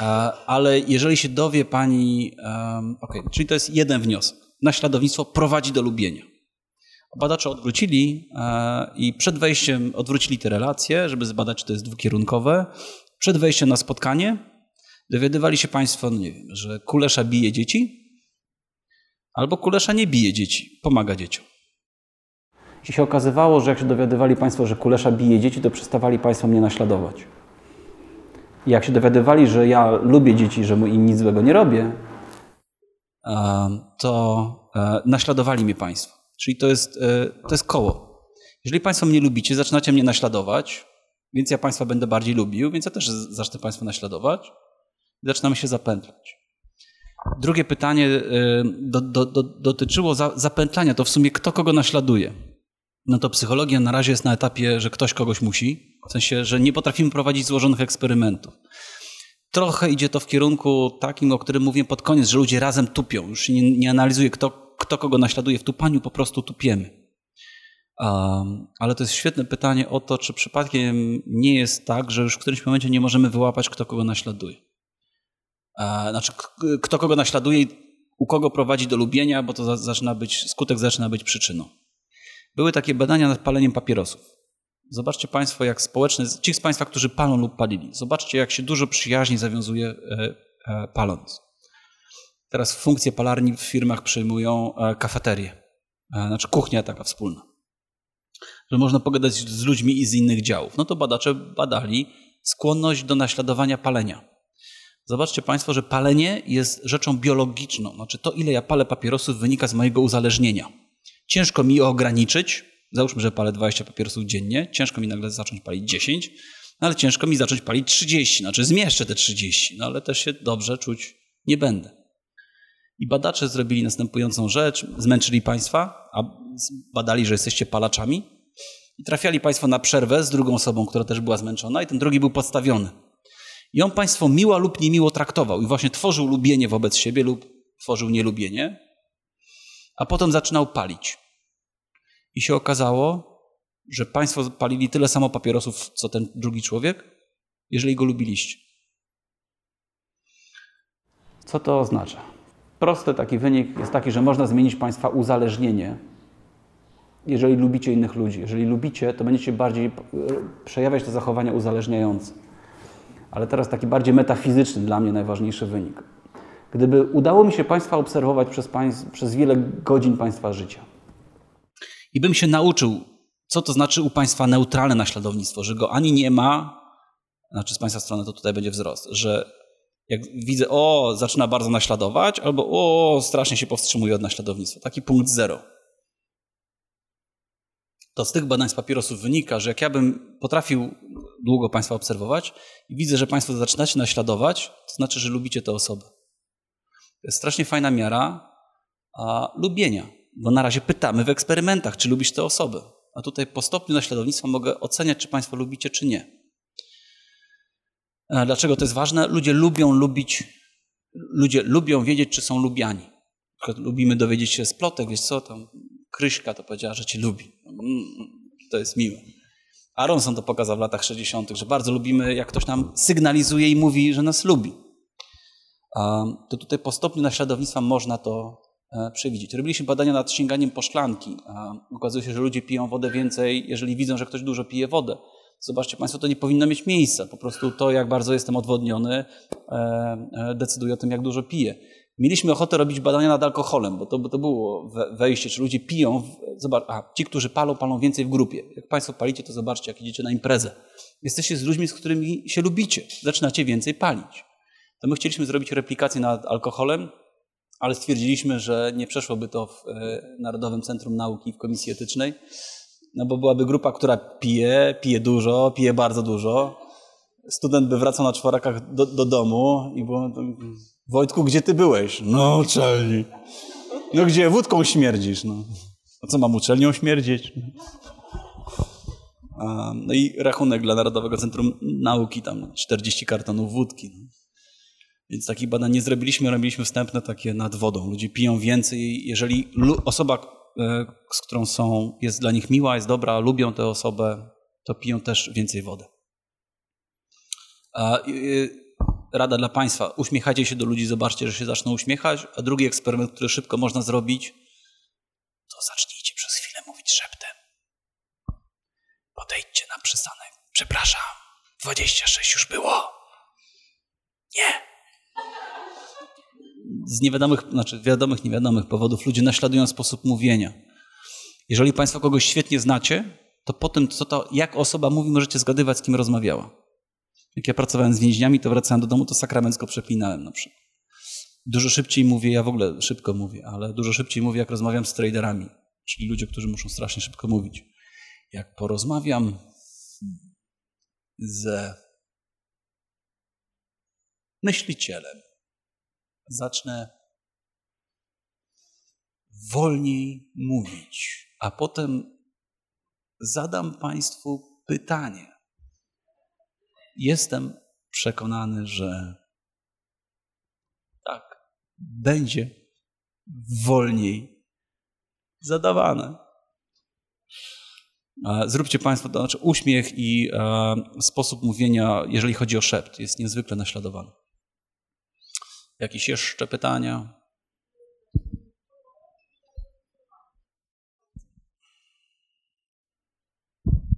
[SPEAKER 1] e, ale jeżeli się dowie pani, um, okej, czyli to jest jeden wniosek. Naśladownictwo prowadzi do lubienia. Badacze odwrócili e, i przed wejściem odwrócili te relacje, żeby zbadać, czy to jest dwukierunkowe. Przed wejściem na spotkanie dowiadywali się Państwo, no nie wiem, że Kulesza bije dzieci, albo Kulesza nie bije dzieci, pomaga dzieciom. Jeśli się okazywało, że jak się dowiadywali Państwo, że Kulesza bije dzieci, to przestawali Państwo mnie naśladować. I jak się dowiadywali, że ja lubię dzieci, że mu im nic złego nie robię, to e, naśladowali mnie Państwo. Czyli to jest, e, to jest koło. Jeżeli Państwo mnie lubicie, zaczynacie mnie naśladować, więc ja Państwa będę bardziej lubił, więc ja też zacznę Państwa naśladować. Zaczynamy się zapętlać. Drugie pytanie y, do, do, do, dotyczyło za, zapętlania. To w sumie kto kogo naśladuje? No to psychologia na razie jest na etapie, że ktoś kogoś musi. W sensie, że nie potrafimy prowadzić złożonych eksperymentów. Trochę idzie to w kierunku takim, o którym mówiłem pod koniec, że ludzie razem tupią. Już nie, nie analizuje, kto, kto kogo naśladuje w tupaniu, po prostu tupiemy. Um, ale to jest świetne pytanie o to, czy przypadkiem nie jest tak, że już w którymś momencie nie możemy wyłapać, kto kogo naśladuje. E, znaczy, kto kogo naśladuje u kogo prowadzi do lubienia, bo to zaczyna być, skutek zaczyna być przyczyną. Były takie badania nad paleniem papierosów. Zobaczcie Państwo, jak społeczne, ci z Państwa, którzy palą lub palili, zobaczcie, jak się dużo przyjaźni zawiązuje e, e, paląc. Teraz funkcje palarni w firmach przejmują kafeterie, znaczy kuchnia taka wspólna. Że można pogadać z ludźmi i z innych działów. No to badacze badali skłonność do naśladowania palenia. Zobaczcie Państwo, że palenie jest rzeczą biologiczną. Znaczy to, ile ja palę papierosów, wynika z mojego uzależnienia. Ciężko mi ograniczyć, załóżmy, że palę 20 papierosów dziennie, ciężko mi nagle zacząć palić 10, no ale ciężko mi zacząć palić 30, znaczy zmieszczę te 30, no ale też się dobrze czuć nie będę. I badacze zrobili następującą rzecz, zmęczyli Państwa, a badali, że jesteście palaczami i trafiali Państwo na przerwę z drugą osobą, która też była zmęczona i ten drugi był podstawiony. I on Państwo miło lub niemiło traktował i właśnie tworzył lubienie wobec siebie lub tworzył nielubienie, a potem zaczynał palić. I się okazało, że Państwo palili tyle samo papierosów, co ten drugi człowiek, jeżeli go lubiliście. Co to oznacza? Prosty taki wynik jest taki, że można zmienić Państwa uzależnienie, jeżeli lubicie innych ludzi. Jeżeli lubicie, to będziecie bardziej przejawiać te zachowania uzależniające. Ale teraz taki bardziej metafizyczny dla mnie najważniejszy wynik. Gdyby udało mi się Państwa obserwować przez, państw, przez wiele godzin Państwa życia i bym się nauczył, co to znaczy u Państwa neutralne naśladownictwo, że go ani nie ma, znaczy z Państwa strony to tutaj będzie wzrost, że jak widzę, o, zaczyna bardzo naśladować, albo o, strasznie się powstrzymuje od naśladownictwa. Taki punkt zero. To z tych badań z papierosów wynika, że jak ja bym potrafił długo Państwa obserwować i widzę, że Państwo zaczynacie naśladować, to znaczy, że lubicie tę osobę. To jest strasznie fajna miara a, lubienia, bo na razie pytamy w eksperymentach, czy lubisz tę osobę. A tutaj po stopniu naśladownictwa mogę oceniać, czy Państwo lubicie, czy nie. Dlaczego to jest ważne? Ludzie lubią lubić, ludzie lubią wiedzieć, czy są lubiani. Lubimy dowiedzieć się z plotek, wiesz co, tam Kryśka to powiedziała, że cię lubi. Mm, to jest miłe. Aronson to pokazał w latach 60., że bardzo lubimy, jak ktoś nam sygnalizuje i mówi, że nas lubi. To tutaj po stopniu naśladownictwa można to e, przewidzieć. Robiliśmy badania nad sięganiem po szklanki. Okazuje się, że ludzie piją wodę więcej, jeżeli widzą, że ktoś dużo pije wodę. Zobaczcie Państwo, to nie powinno mieć miejsca. Po prostu to, jak bardzo jestem odwodniony, e, decyduje o tym, jak dużo piję. Mieliśmy ochotę robić badania nad alkoholem, bo to, bo to było wejście, czy ludzie piją. Zobacz, a ci, którzy palą, palą więcej w grupie. Jak Państwo palicie, to zobaczcie, jak idziecie na imprezę. Jesteście z ludźmi, z którymi się lubicie. Zaczynacie więcej palić. To my chcieliśmy zrobić replikację nad alkoholem, ale stwierdziliśmy, że nie przeszłoby to w e, Narodowym Centrum Nauki w Komisji Etycznej, no bo byłaby grupa, która pije, pije dużo, pije bardzo dużo. Student by wracał na czworakach do, do domu i było... Wojtku, gdzie ty byłeś? No, uczelni. No gdzie? Wódką śmierdzisz. No. A co mam uczelnią śmierdzieć? A, no i rachunek dla Narodowego Centrum Nauki, tam 40 kartonów wódki. No. Więc takich badań nie zrobiliśmy, robiliśmy wstępne takie nad wodą. Ludzie piją więcej. Jeżeli osoba, e, z którą są, jest dla nich miła, jest dobra, lubią tę osobę, to piją też więcej wody. A, rada dla Państwa. Uśmiechajcie się do ludzi, zobaczcie, że się zaczną uśmiechać. A drugi eksperyment, który szybko można zrobić, to zacznijcie przez chwilę mówić szeptem. Podejdźcie na przystanek. Przepraszam, 26 już było. Nie. Z niewiadomych, znaczy wiadomych, niewiadomych powodów ludzie naśladują sposób mówienia. Jeżeli Państwo kogoś świetnie znacie, to po tym, co to, jak osoba mówi, możecie zgadywać, z kim rozmawiała. Jak ja pracowałem z więźniami, to wracałem do domu, to sakramencko przeklinałem na przykład. Dużo szybciej mówię, ja w ogóle szybko mówię, ale dużo szybciej mówię, jak rozmawiam z traderami, czyli ludzie, którzy muszą strasznie szybko mówić. Jak porozmawiam z myślicielem. Zacznę wolniej mówić, a potem zadam Państwu pytanie. Jestem przekonany, że tak, będzie wolniej zadawane. Zróbcie Państwo to, znaczy uśmiech i e, sposób mówienia, jeżeli chodzi o szept, jest niezwykle naśladowany. Jakieś jeszcze pytania?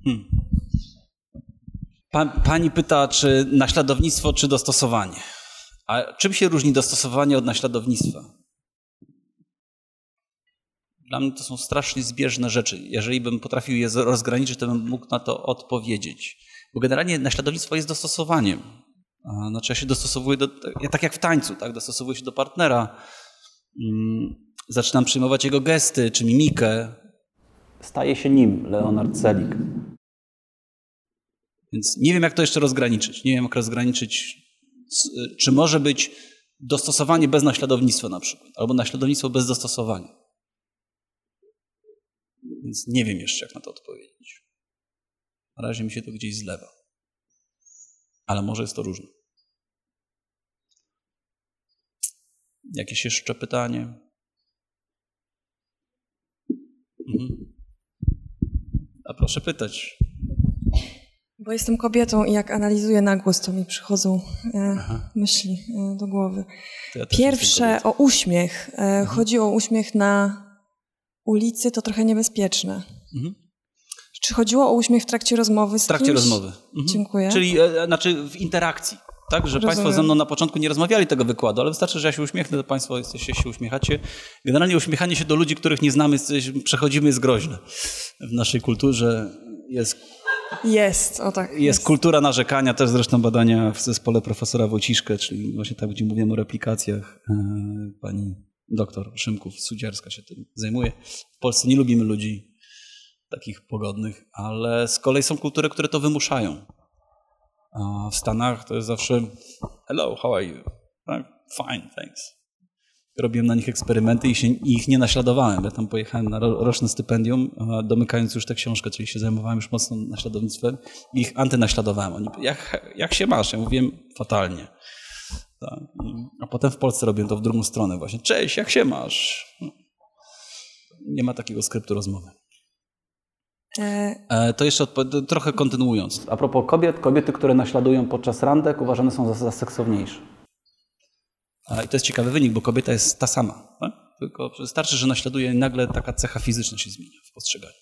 [SPEAKER 1] Hmm. Pani pyta, czy naśladownictwo, czy dostosowanie. A czym się różni dostosowanie od naśladownictwa? Dla mnie to są strasznie zbieżne rzeczy. Jeżeli bym potrafił je rozgraniczyć, to bym mógł na to odpowiedzieć. Bo generalnie naśladownictwo jest dostosowaniem. Znaczy ja się dostosowuję do, tak jak w tańcu, tak? dostosowuję się do partnera, mm, zaczynam przyjmować jego gesty czy mimikę. Staje się nim Leonard Selig. Więc nie wiem, jak to jeszcze rozgraniczyć. Nie wiem, jak rozgraniczyć, czy może być dostosowanie bez naśladownictwa na przykład, albo naśladownictwo bez dostosowania. Więc nie wiem jeszcze, jak na to odpowiedzieć. Na razie mi się to gdzieś zlewa. Ale może jest to różne. Jakieś jeszcze pytanie? Mhm. A proszę pytać.
[SPEAKER 2] Bo jestem kobietą i jak analizuję na głos, to mi przychodzą e, myśli e, do głowy. Ja Pierwsze o uśmiech. E, mhm. Chodzi o uśmiech na ulicy, to trochę niebezpieczne. Mhm. Czy chodziło o uśmiech w trakcie rozmowy z
[SPEAKER 1] W trakcie
[SPEAKER 2] kimś?
[SPEAKER 1] rozmowy.
[SPEAKER 2] Mhm. Dziękuję.
[SPEAKER 1] Czyli e, znaczy w interakcji. Tak, że Rozumiem. Państwo ze mną na początku nie rozmawiali tego wykładu, ale wystarczy, że ja się uśmiechnę, to Państwo jesteście, się uśmiechacie. Generalnie uśmiechanie się do ludzi, których nie znamy, przechodzimy, jest groźne. W naszej kulturze jest
[SPEAKER 2] jest, o tak.
[SPEAKER 1] Jest, jest, kultura narzekania, też zresztą badania w zespole profesora Wojciszkę, czyli właśnie tak, gdzie mówimy o replikacjach. E, pani doktor Szymków, Sudziarska się tym zajmuje. W Polsce nie lubimy ludzi takich pogodnych, ale z kolei są kultury, które to wymuszają. A w Stanach to jest zawsze hello, how are you? Tak? Fine, thanks robiłem na nich eksperymenty i, się, i ich nie naśladowałem. Ja tam pojechałem na roczne stypendium, domykając już tę książkę, czyli się zajmowałem już mocno naśladownictwem i ich antynaśladowałem. Oni, jak, jak się masz? Ja mówiłem fatalnie. Tak. A potem w Polsce robię to w drugą stronę właśnie. Cześć, jak się masz? Nie ma takiego skryptu rozmowy. E, e to jeszcze trochę kontynuując. A propos kobiet, kobiety, które naśladują podczas randek uważane są za, za seksowniejsze. I to jest ciekawy wynik, bo kobieta jest ta sama. Tak? Tylko wystarczy, że naśladuje i nagle taka cecha fizyczna się zmienia w postrzeganiu.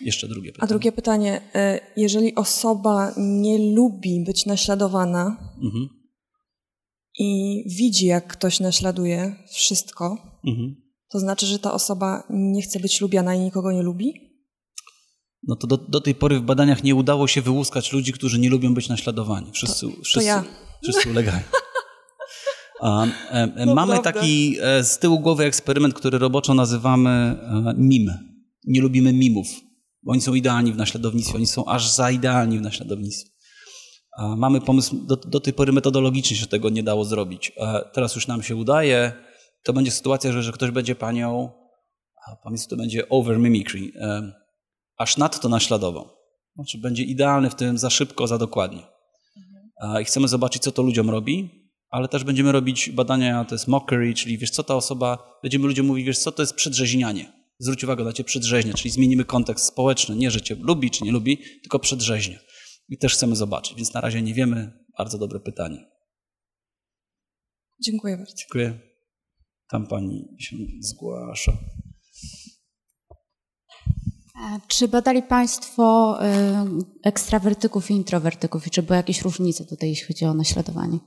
[SPEAKER 1] Jeszcze drugie pytanie.
[SPEAKER 2] A drugie pytanie. E, jeżeli osoba nie lubi być naśladowana mhm. i widzi, jak ktoś naśladuje wszystko, mhm. to znaczy, że ta osoba nie chce być lubiana i nikogo nie lubi?
[SPEAKER 1] No to do, do tej pory w badaniach nie udało się wyłuskać ludzi, którzy nie lubią być naśladowani. Wszyscy, to, to wszyscy, ja. wszyscy ulegają. A, e, no mamy prawda. taki e, z tyłu głowy eksperyment, który roboczo nazywamy e, MIM. Nie lubimy mimów, bo oni są idealni w naśladownictwie, oni są aż za idealni w naśladownictwie. A mamy pomysł, do, do tej pory metodologicznie się tego nie dało zrobić. Teraz już nam się udaje. To będzie sytuacja, że, że ktoś będzie panią, a pomysł to będzie over mimicry, aż nadto naśladował. Znaczy będzie idealny w tym za szybko, za dokładnie. I chcemy zobaczyć, co to ludziom robi ale też będziemy robić badania, to jest mockery, czyli wiesz co ta osoba, będziemy ludziom mówić, wiesz co to jest przedrzeźnianie. Zwróć uwagę na cię przedrzeźnia, czyli zmienimy kontekst społeczny, nie że cię lubi czy nie lubi, tylko przedrzeźnia. I też chcemy zobaczyć, więc na razie nie wiemy. Bardzo dobre pytanie.
[SPEAKER 2] Dziękuję bardzo.
[SPEAKER 1] Dziękuję. Tam pani się zgłasza.
[SPEAKER 5] Czy badali Państwo y, ekstrawertyków i introwertyków i czy były jakieś różnice tutaj, jeśli chodzi o naśladowanie?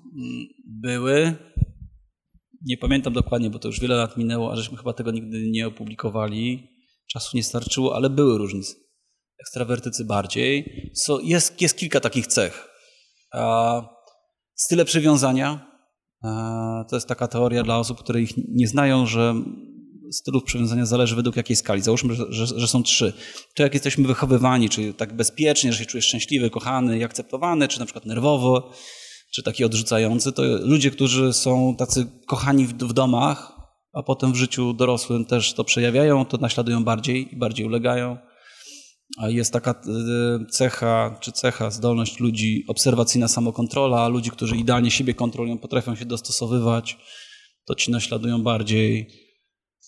[SPEAKER 1] Były. Nie pamiętam dokładnie, bo to już wiele lat minęło, a żeśmy chyba tego nigdy nie opublikowali. Czasu nie starczyło, ale były różnice. Ekstrawertycy bardziej. So, jest, jest kilka takich cech. Style przywiązania. To jest taka teoria dla osób, które ich nie znają, że stylów przywiązania zależy według jakiej skali. Załóżmy, że, że, że, są trzy. To jak jesteśmy wychowywani, czy tak bezpiecznie, że się czujesz szczęśliwy, kochany i akceptowany, czy na przykład nerwowo, czy taki odrzucający, to ludzie, którzy są tacy kochani w, w domach, a potem w życiu dorosłym też to przejawiają, to naśladują bardziej i bardziej ulegają. A jest taka e, cecha, czy cecha, zdolność ludzi, obserwacyjna samokontrola, ludzi, którzy idealnie siebie kontrolują, potrafią się dostosowywać, to ci naśladują bardziej.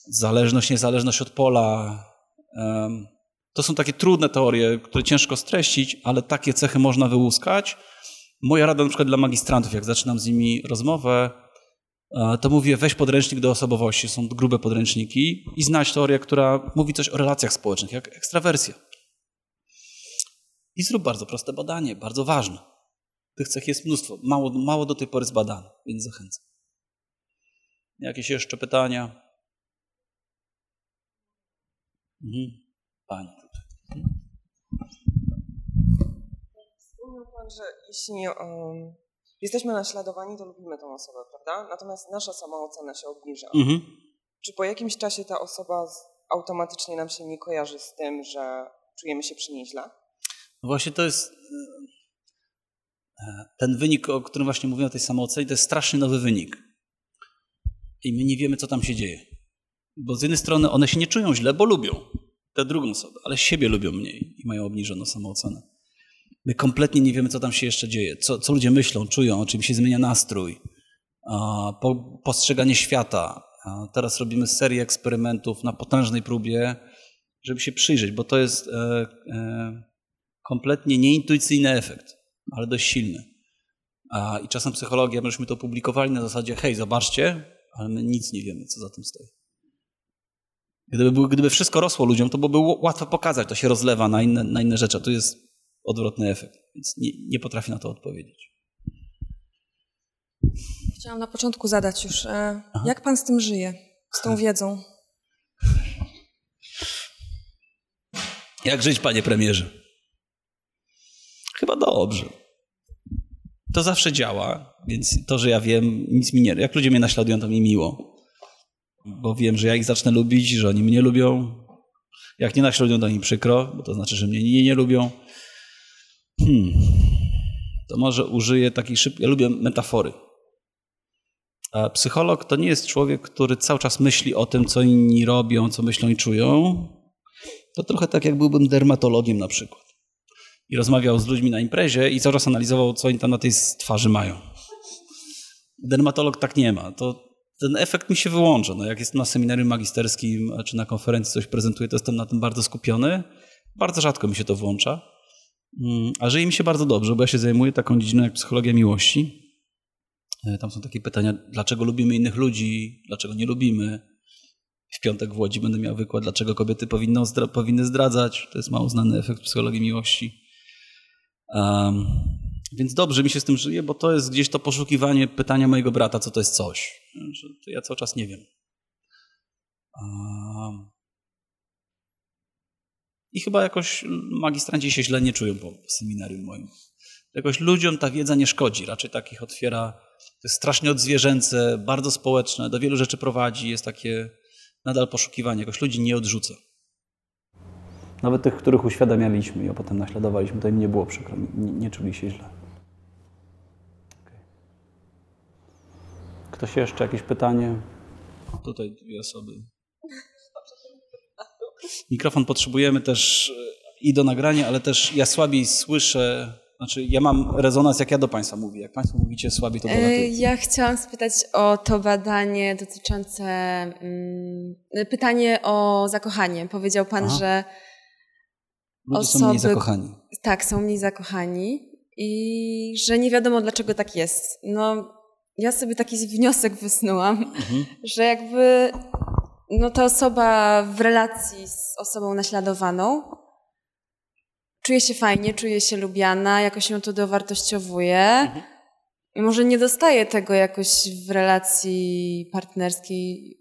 [SPEAKER 1] Zależność, niezależność od pola. To są takie trudne teorie, które ciężko streścić, ale takie cechy można wyłuskać. Moja rada na przykład dla magistrantów, jak zaczynam z nimi rozmowę, e, to mówię, weź podręcznik do osobowości, są grube podręczniki i znać teorię, która mówi coś o relacjach społecznych, jak ekstrawersja. I zrób bardzo proste badanie, bardzo ważne. Tych cech jest mnóstwo, mało, mało do tej pory zbadane, więc zachęcam. Jakieś jeszcze pytania? Mhm. Pani.
[SPEAKER 6] Wspomniał Że jeśli um, jesteśmy naśladowani, to lubimy tą osobę, prawda? Natomiast nasza samoocena się obniża. Mhm. Czy po jakimś czasie ta osoba automatycznie nam się nie kojarzy z tym, że czujemy się przy niej źle?
[SPEAKER 1] No właśnie to jest e, ten wynik, o którym właśnie mówiłem, o tej samoocenie, to jest strasznie nowy wynik. I my nie wiemy, co tam się dzieje. Bo z jednej strony one się nie czują źle, bo lubią tę drugą osobę, ale siebie lubią mniej i mają obniżoną samoocenę. My kompletnie nie wiemy, co tam się jeszcze dzieje, co, co ludzie myślą, czują, czym się zmienia nastrój, po, postrzeganie świata. teraz robimy serię eksperymentów na potężnej próbie, żeby się przyjrzeć, bo to jest e, e, kompletnie nieintuicyjny efekt, ale dość silny. I czasem psychologia, myśmy to publikowali na zasadzie, hej, zobaczcie, ale my nic nie wiemy, co za tym stoi. Gdyby, gdyby wszystko rosło ludziom, to byłoby łatwo pokazać, to się rozlewa na inne, na inne rzeczy, tu jest odwrotny efekt, więc nie, nie potrafię na to odpowiedzieć.
[SPEAKER 2] Chciałam na początku zadać już, e, jak pan z tym żyje, z tą wiedzą?
[SPEAKER 1] Jak żyć, panie premierze? Chyba dobrze. To zawsze działa, więc to, że ja wiem, nic mi nie. Jak ludzie mnie naśladują, to mi miło. Bo wiem, że ja ich zacznę lubić, że oni mnie lubią. Jak nie naśladują, to mi przykro, bo to znaczy, że mnie nie, nie lubią. Hmm. To może użyję takiej szybkiej. Ja lubię metafory. A psycholog to nie jest człowiek, który cały czas myśli o tym, co inni robią, co myślą i czują. To trochę tak, jak byłbym dermatologiem na przykład i rozmawiał z ludźmi na imprezie i cały czas analizował, co oni tam na tej twarzy mają. Dermatolog tak nie ma. To ten efekt mi się wyłącza. No jak jestem na seminarium magisterskim czy na konferencji coś prezentuję, to jestem na tym bardzo skupiony. Bardzo rzadko mi się to włącza. Mm, a żyje mi się bardzo dobrze, bo ja się zajmuję taką dziedziną jak psychologia miłości. E, tam są takie pytania, dlaczego lubimy innych ludzi, dlaczego nie lubimy. W piątek w Łodzi będę miał wykład, dlaczego kobiety powinny, powinny zdradzać. To jest mało znany efekt psychologii miłości. Um, więc dobrze mi się z tym żyje, bo to jest gdzieś to poszukiwanie pytania mojego brata, co to jest coś. Ja cały czas nie wiem. Um, I chyba jakoś magistranci się źle nie czują po seminarium moim. Jakoś ludziom ta wiedza nie szkodzi, raczej takich otwiera. To jest strasznie odzwierzęce, bardzo społeczne, do wielu rzeczy prowadzi, jest takie nadal poszukiwanie, jakoś ludzi nie odrzuca. Nawet tych, których uświadamialiśmy i a potem naśladowaliśmy, to im nie było przykro, nie, nie czuli się źle. Okay. Ktoś jeszcze? Jakieś pytanie? Tutaj dwie osoby. Mikrofon potrzebujemy też e, i do nagrania, ale też ja słabiej słyszę, znaczy ja mam rezonans, jak ja do Państwa mówię. Jak Państwo mówicie słabiej, to
[SPEAKER 7] e, dolatuje. Ja chciałam spytać o to badanie dotyczące, mm, pytanie o zakochanie. Powiedział Pan, Aha. że
[SPEAKER 1] Ludzie osoby, są mniej zakochani.
[SPEAKER 7] Tak, są mniej zakochani i że nie wiadomo dlaczego tak jest. No, ja sobie taki wniosek wysnułam, mhm. że jakby no, ta osoba w relacji z osobą naśladowaną czuje się fajnie, czuje się lubiana, jakoś ją to dowartościowuje. Mhm. I może nie dostaje tego jakoś w relacji partnerskiej,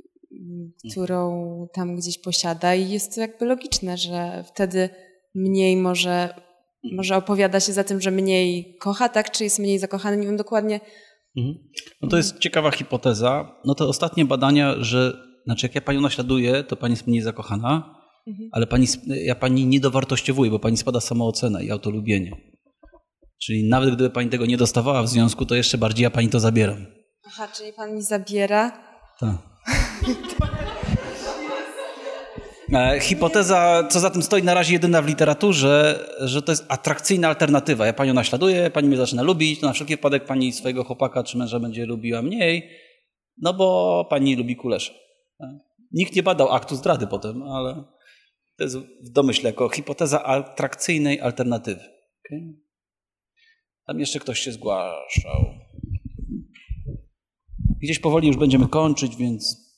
[SPEAKER 7] którą tam gdzieś posiada, i jest to jakby logiczne, że wtedy mniej może, może opowiada się za tym, że mniej kocha, tak? Czy jest mniej zakochany? Nie wiem dokładnie.
[SPEAKER 1] Mhm. No to jest ciekawa hipoteza. No te ostatnie badania, że znaczy jak ja panią naśladuję, to pani jest mniej zakochana, mhm. ale pani, ja pani nie dowartościowuję, bo pani spada samoocena i autolubienie. Czyli nawet gdyby pani tego nie dostawała w związku, to jeszcze bardziej ja pani to zabieram.
[SPEAKER 7] Aha, czyli pan mi zabiera?
[SPEAKER 1] Tak. E, hipoteza, co za tym stoi, na razie jedyna w literaturze, że to jest atrakcyjna alternatywa. Ja panią naśladuję, pani mnie zaczyna lubić, to na wszelki wypadek pani swojego chłopaka czy męża będzie lubiła mniej, no bo pani lubi kulesze. Nikt nie badał aktu zdrady potem, ale to jest w domyśle jako hipoteza atrakcyjnej alternatywy. Okay? Tam jeszcze ktoś się zgłaszał. Gdzieś powoli już będziemy kończyć, więc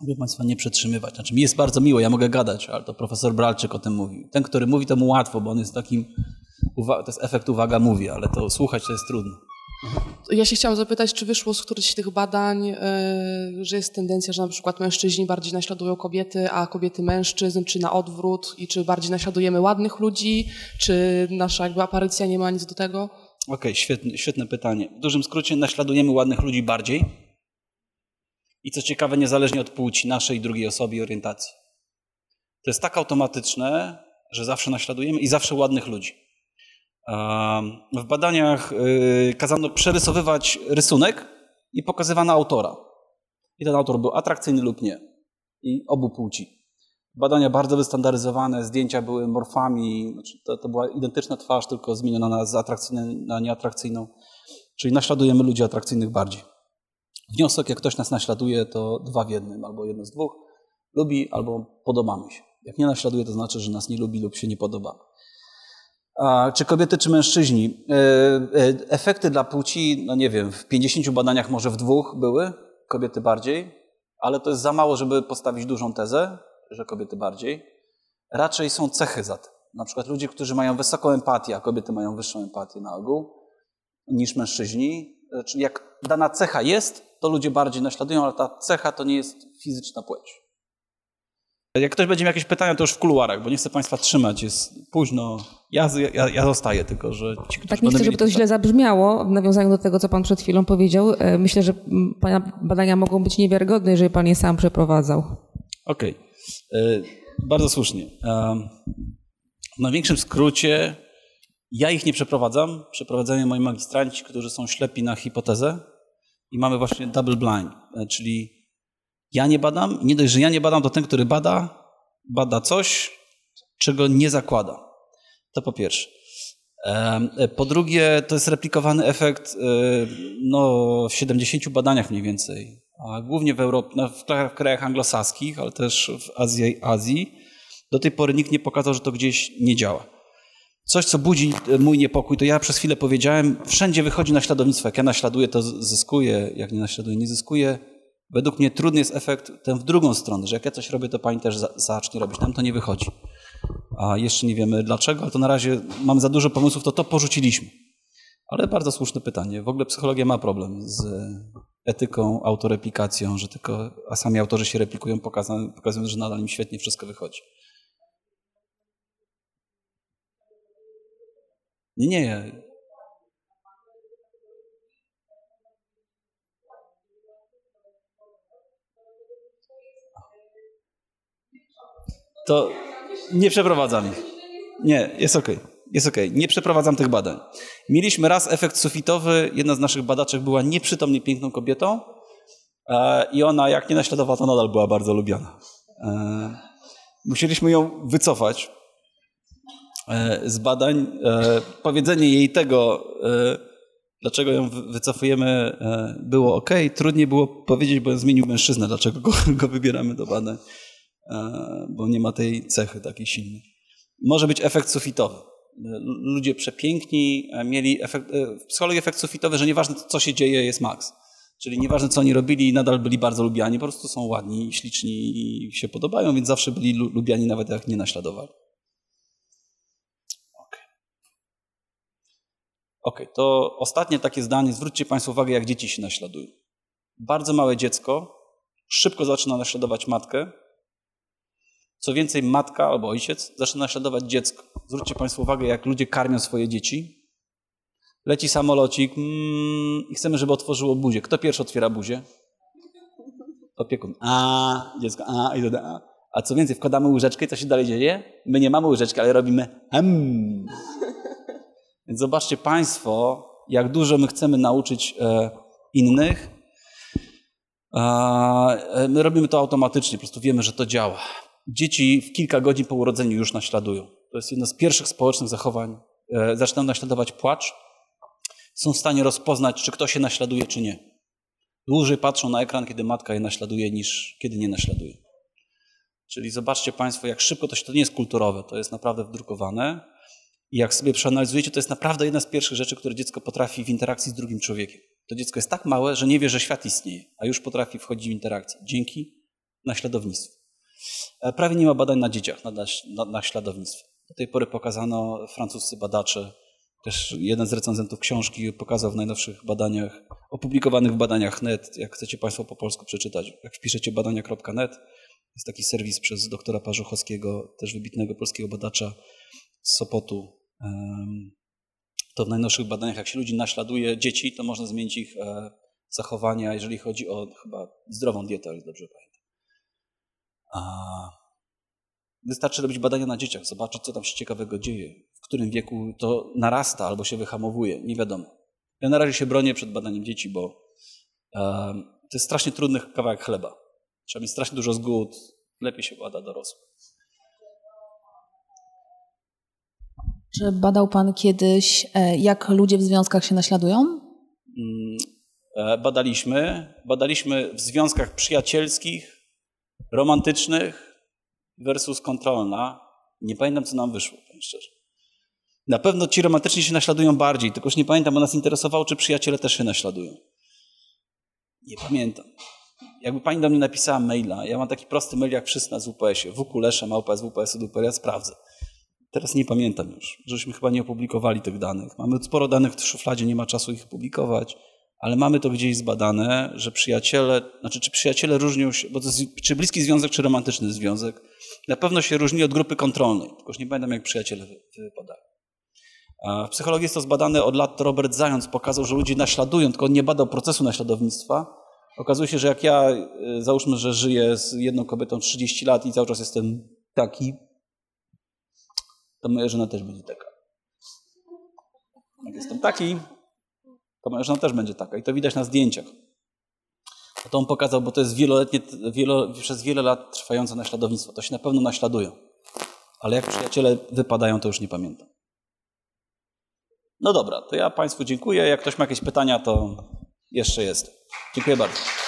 [SPEAKER 1] Mogę Państwa nie przetrzymywać. Znaczy, mi jest bardzo miło, ja mogę gadać, ale to profesor Bralczyk o tym mówił. Ten, który mówi, to mu łatwo, bo on jest takim, to jest efekt uwaga mówi, ale to słuchać to jest trudno.
[SPEAKER 8] Ja się chciałam zapytać, czy wyszło z którychś z tych badań, yy, że jest tendencja, że na przykład mężczyźni bardziej naśladują kobiety, a kobiety mężczyzn, czy na odwrót i czy bardziej naśladujemy ładnych ludzi, czy nasza jakby aparycja nie ma nic do tego?
[SPEAKER 1] Okej, okay, świetne, świetne pytanie. W dużym skrócie naśladujemy ładnych ludzi bardziej, i co ciekawe, niezależnie od płci naszej, drugiej osoby i orientacji. To jest tak automatyczne, że zawsze naśladujemy i zawsze ładnych ludzi. W badaniach y, kazano przerysowywać rysunek i pokazywano autora. I ten autor był atrakcyjny lub nie. I obu płci. Badania bardzo wystandaryzowane, zdjęcia były morfami, znaczy to, to była identyczna twarz, tylko zmieniona na, z atrakcyjnej na nieatrakcyjną. Czyli naśladujemy ludzi atrakcyjnych bardziej. Wniosek, jak ktoś nas naśladuje, to dwa w jednym, albo jedno z dwóch. Lubi albo podobamy się. Jak nie naśladuje, to znaczy, że nas nie lubi lub się nie podoba. Czy kobiety, czy mężczyźni? E, e, efekty dla płci, no nie wiem, w 50 badaniach może w dwóch były, kobiety bardziej, ale to jest za mało, żeby postawić dużą tezę, że kobiety bardziej. Raczej są cechy za tym. Na przykład ludzie, którzy mają wysoką empatię, a kobiety mają wyższą empatię na ogół niż mężczyźni. Czyli jak dana cecha jest, to ludzie bardziej naśladują, ale ta cecha to nie jest fizyczna płeć. Jak ktoś będzie miał jakieś pytania, to już w kuluarach, bo nie chcę Państwa trzymać, jest późno. Ja, ja, ja zostaję, tylko że ci,
[SPEAKER 3] Tak, nie chcę, żeby to źle zabrzmiało, w nawiązaniu do tego, co Pan przed chwilą powiedział. E, myślę, że Pana badania mogą być niewiarygodne, jeżeli Pan je sam przeprowadzał.
[SPEAKER 1] Okej, okay. E, bardzo słusznie. W największym skrócie, ja ich nie przeprowadzam. Przeprowadzają moi magistranci, którzy są ślepi na hipotezę, i mamy właśnie double blind, e, czyli ja nie badam, nie dość, że ja nie badam, to ten, który bada, bada coś, czego nie zakłada. To po pierwsze. E, po drugie, to jest replikowany efekt e, no, w 70 badaniach mniej więcej, a głównie w Europie, no, w krajach anglosaskich, ale też w Azji, Azji. Do tej pory nikt nie pokazał, że to gdzieś nie działa. Coś, co budzi mój niepokój, to ja przez chwilę powiedziałem, wszędzie wychodzi naśladownictwo. Jak ja naśladuję, to zyskuję, jak nie naśladuję, nie zyskuję. Według mnie trudny jest efekt ten w drugą stronę, że jak ja coś robię, to pani też zacznie robić. Nam to nie wychodzi. A jeszcze nie wiemy dlaczego, ale to na razie mamy za dużo pomysłów, to to porzuciliśmy. Ale bardzo słuszne pytanie. W ogóle psychologia ma problem z etyką, autoreplikacją, że tylko, a sami autorzy się replikują, pokazują, że nadal im świetnie wszystko wychodzi. Nie, nie. To nie przeprowadzam ich. Nie, jest ok. Jest ok. Nie przeprowadzam tych badań. Mieliśmy raz efekt sufitowy. Jedna z naszych badaczek była nieprzytomnie piękną kobietą e, i ona, jak nie naśladowała, to nadal była bardzo lubiana. E, musieliśmy ją wycofać E, z badań. E, powiedzenie jej tego, e, dlaczego ją wycofujemy, było ok. Trudniej było powiedzieć, bo zmienił mężczyznę, dlaczego go, go wybieramy do badań, bo nie ma tej cechy takiej silnej. Może być efekt sufitowy. Ludzie przepiękni mieli efekt, w psychologii efekt sufitowy, że nieważne co się dzieje, jest maks. Czyli nieważne co oni robili, nadal byli bardzo lubiani, po prostu są ładni, śliczni i się podobają, więc zawsze byli lubiani nawet jak nie naśladowali. Ok, to ostatnie takie zdanie. Zwróćcie Państwo uwagę, jak dzieci się naśladują. Bardzo małe dziecko szybko zaczyna naśladować matkę. Co więcej, matka albo ojciec zaczyna naśladować dziecko. Zwróćcie Państwo uwagę, jak ludzie karmią swoje dzieci. Leci samolocik mm, i chcemy, żeby otworzyło buzię. Kto pierwszy otwiera buzię? opiekun. A, dziecko, a, i doda, a. A co więcej, wkładamy łyżeczkę i co się dalej dzieje? My nie mamy łyżeczki, ale robimy. Więc zobaczcie Państwo, jak dużo my chcemy nauczyć e, innych. E, my robimy to automatycznie, po prostu wiemy, że to działa. Dzieci w kilka godzin po urodzeniu już naśladują. To jest jedno z pierwszych społecznych zachowań. E, zaczynają naśladować płacz. Są w stanie rozpoznać, czy ktoś się naśladuje, czy nie. Dłużej patrzą na ekran, kiedy matka je naśladuje, niż kiedy nie naśladuje. Czyli zobaczcie Państwo, jak szybko to się, to nie jest kulturowe, to jest naprawdę wdrukowane. I jak sobie przeanalizujecie, to jest naprawdę jedna z pierwszych rzeczy, które dziecko potrafi w interakcji z drugim człowiekiem. To dziecko jest tak małe, że nie wie, że świat istnieje, a już potrafi wchodzić w interakcję dzięki naśladownictwu. E, prawie nie ma badań na dzieciach, na, na naśladownictwie. Do tej pory pokazano francuscy badacze, też jeden z recenzentów książki pokazał w najnowszych badaniach, opublikowanych w badaniach net, jak chcecie Państwo po polsku przeczytać, jak wpiszecie badania.net, jest taki serwis przez doktora Parzuchowskiego, też wybitnego polskiego badacza z Sopotu. To w najnowszych badaniach, jak się ludzi naśladuje, dzieci, to można zmienić ich e, zachowania, jeżeli chodzi o chyba zdrową dietę, jak dobrze pamiętam. Wystarczy robić badania na dzieciach, zobaczyć, co tam się ciekawego dzieje, w którym wieku to narasta albo się wyhamowuje, nie wiadomo. Ja na razie się bronię przed badaniem dzieci, bo to jest strasznie trudny kawałek chleba. Trzeba mieć strasznie dużo zgód, lepiej się bada dorosłych.
[SPEAKER 9] Czy badał Pan kiedyś, e, jak ludzie w związkach się naśladują? Mm,
[SPEAKER 1] e, badaliśmy. Badaliśmy w związkach przyjacielskich, romantycznych versus kontrolna. Nie pamiętam, co nam wyszło, powiem szczerze. Na pewno ci romantyczni się naśladują bardziej, tylko już nie pamiętam, bo nas interesowało, czy przyjaciele też się naśladują. Nie pamiętam. Jakby pani do mnie napisała maila, ja mam taki prosty mail jak wszyscy na WPS-ie, wkulesza, małpa z ja sprawdzę. Teraz nie pamiętam już, żeśmy chyba nie opublikowali tych danych. Mamy sporo danych w szufladzie, nie ma czasu ich publikować, ale mamy to gdzieś zbadane, że przyjaciele, znaczy czy przyjaciele różnią się, bo to jest czy bliski związek, czy romantyczny związek, na pewno się różni od grupy kontrolnej, tylko już nie pamiętam jak przyjaciele wypadają. W psychologii jest to zbadane od lat, Robert Zając pokazał, że ludzie naśladują, tylko on nie badał procesu naśladownictwa. Okazuje się, że jak ja, y, załóżmy, że żyję z jedną kobietą 30 lat i cały czas jestem taki, to moja żona też będzie taka. Jak jestem taki, to moja żona też będzie taka. I to widać na zdjęciach. To on pokazał, bo to jest wieloletnie, wielo, przez wiele lat trwające naśladownictwo. To się na pewno naśladują. Ale jak przyjaciele wypadają, to już nie pamiętam. No dobra, to ja Państwu dziękuję. Jak ktoś ma jakieś pytania, to jeszcze jest. Dziękuję bardzo.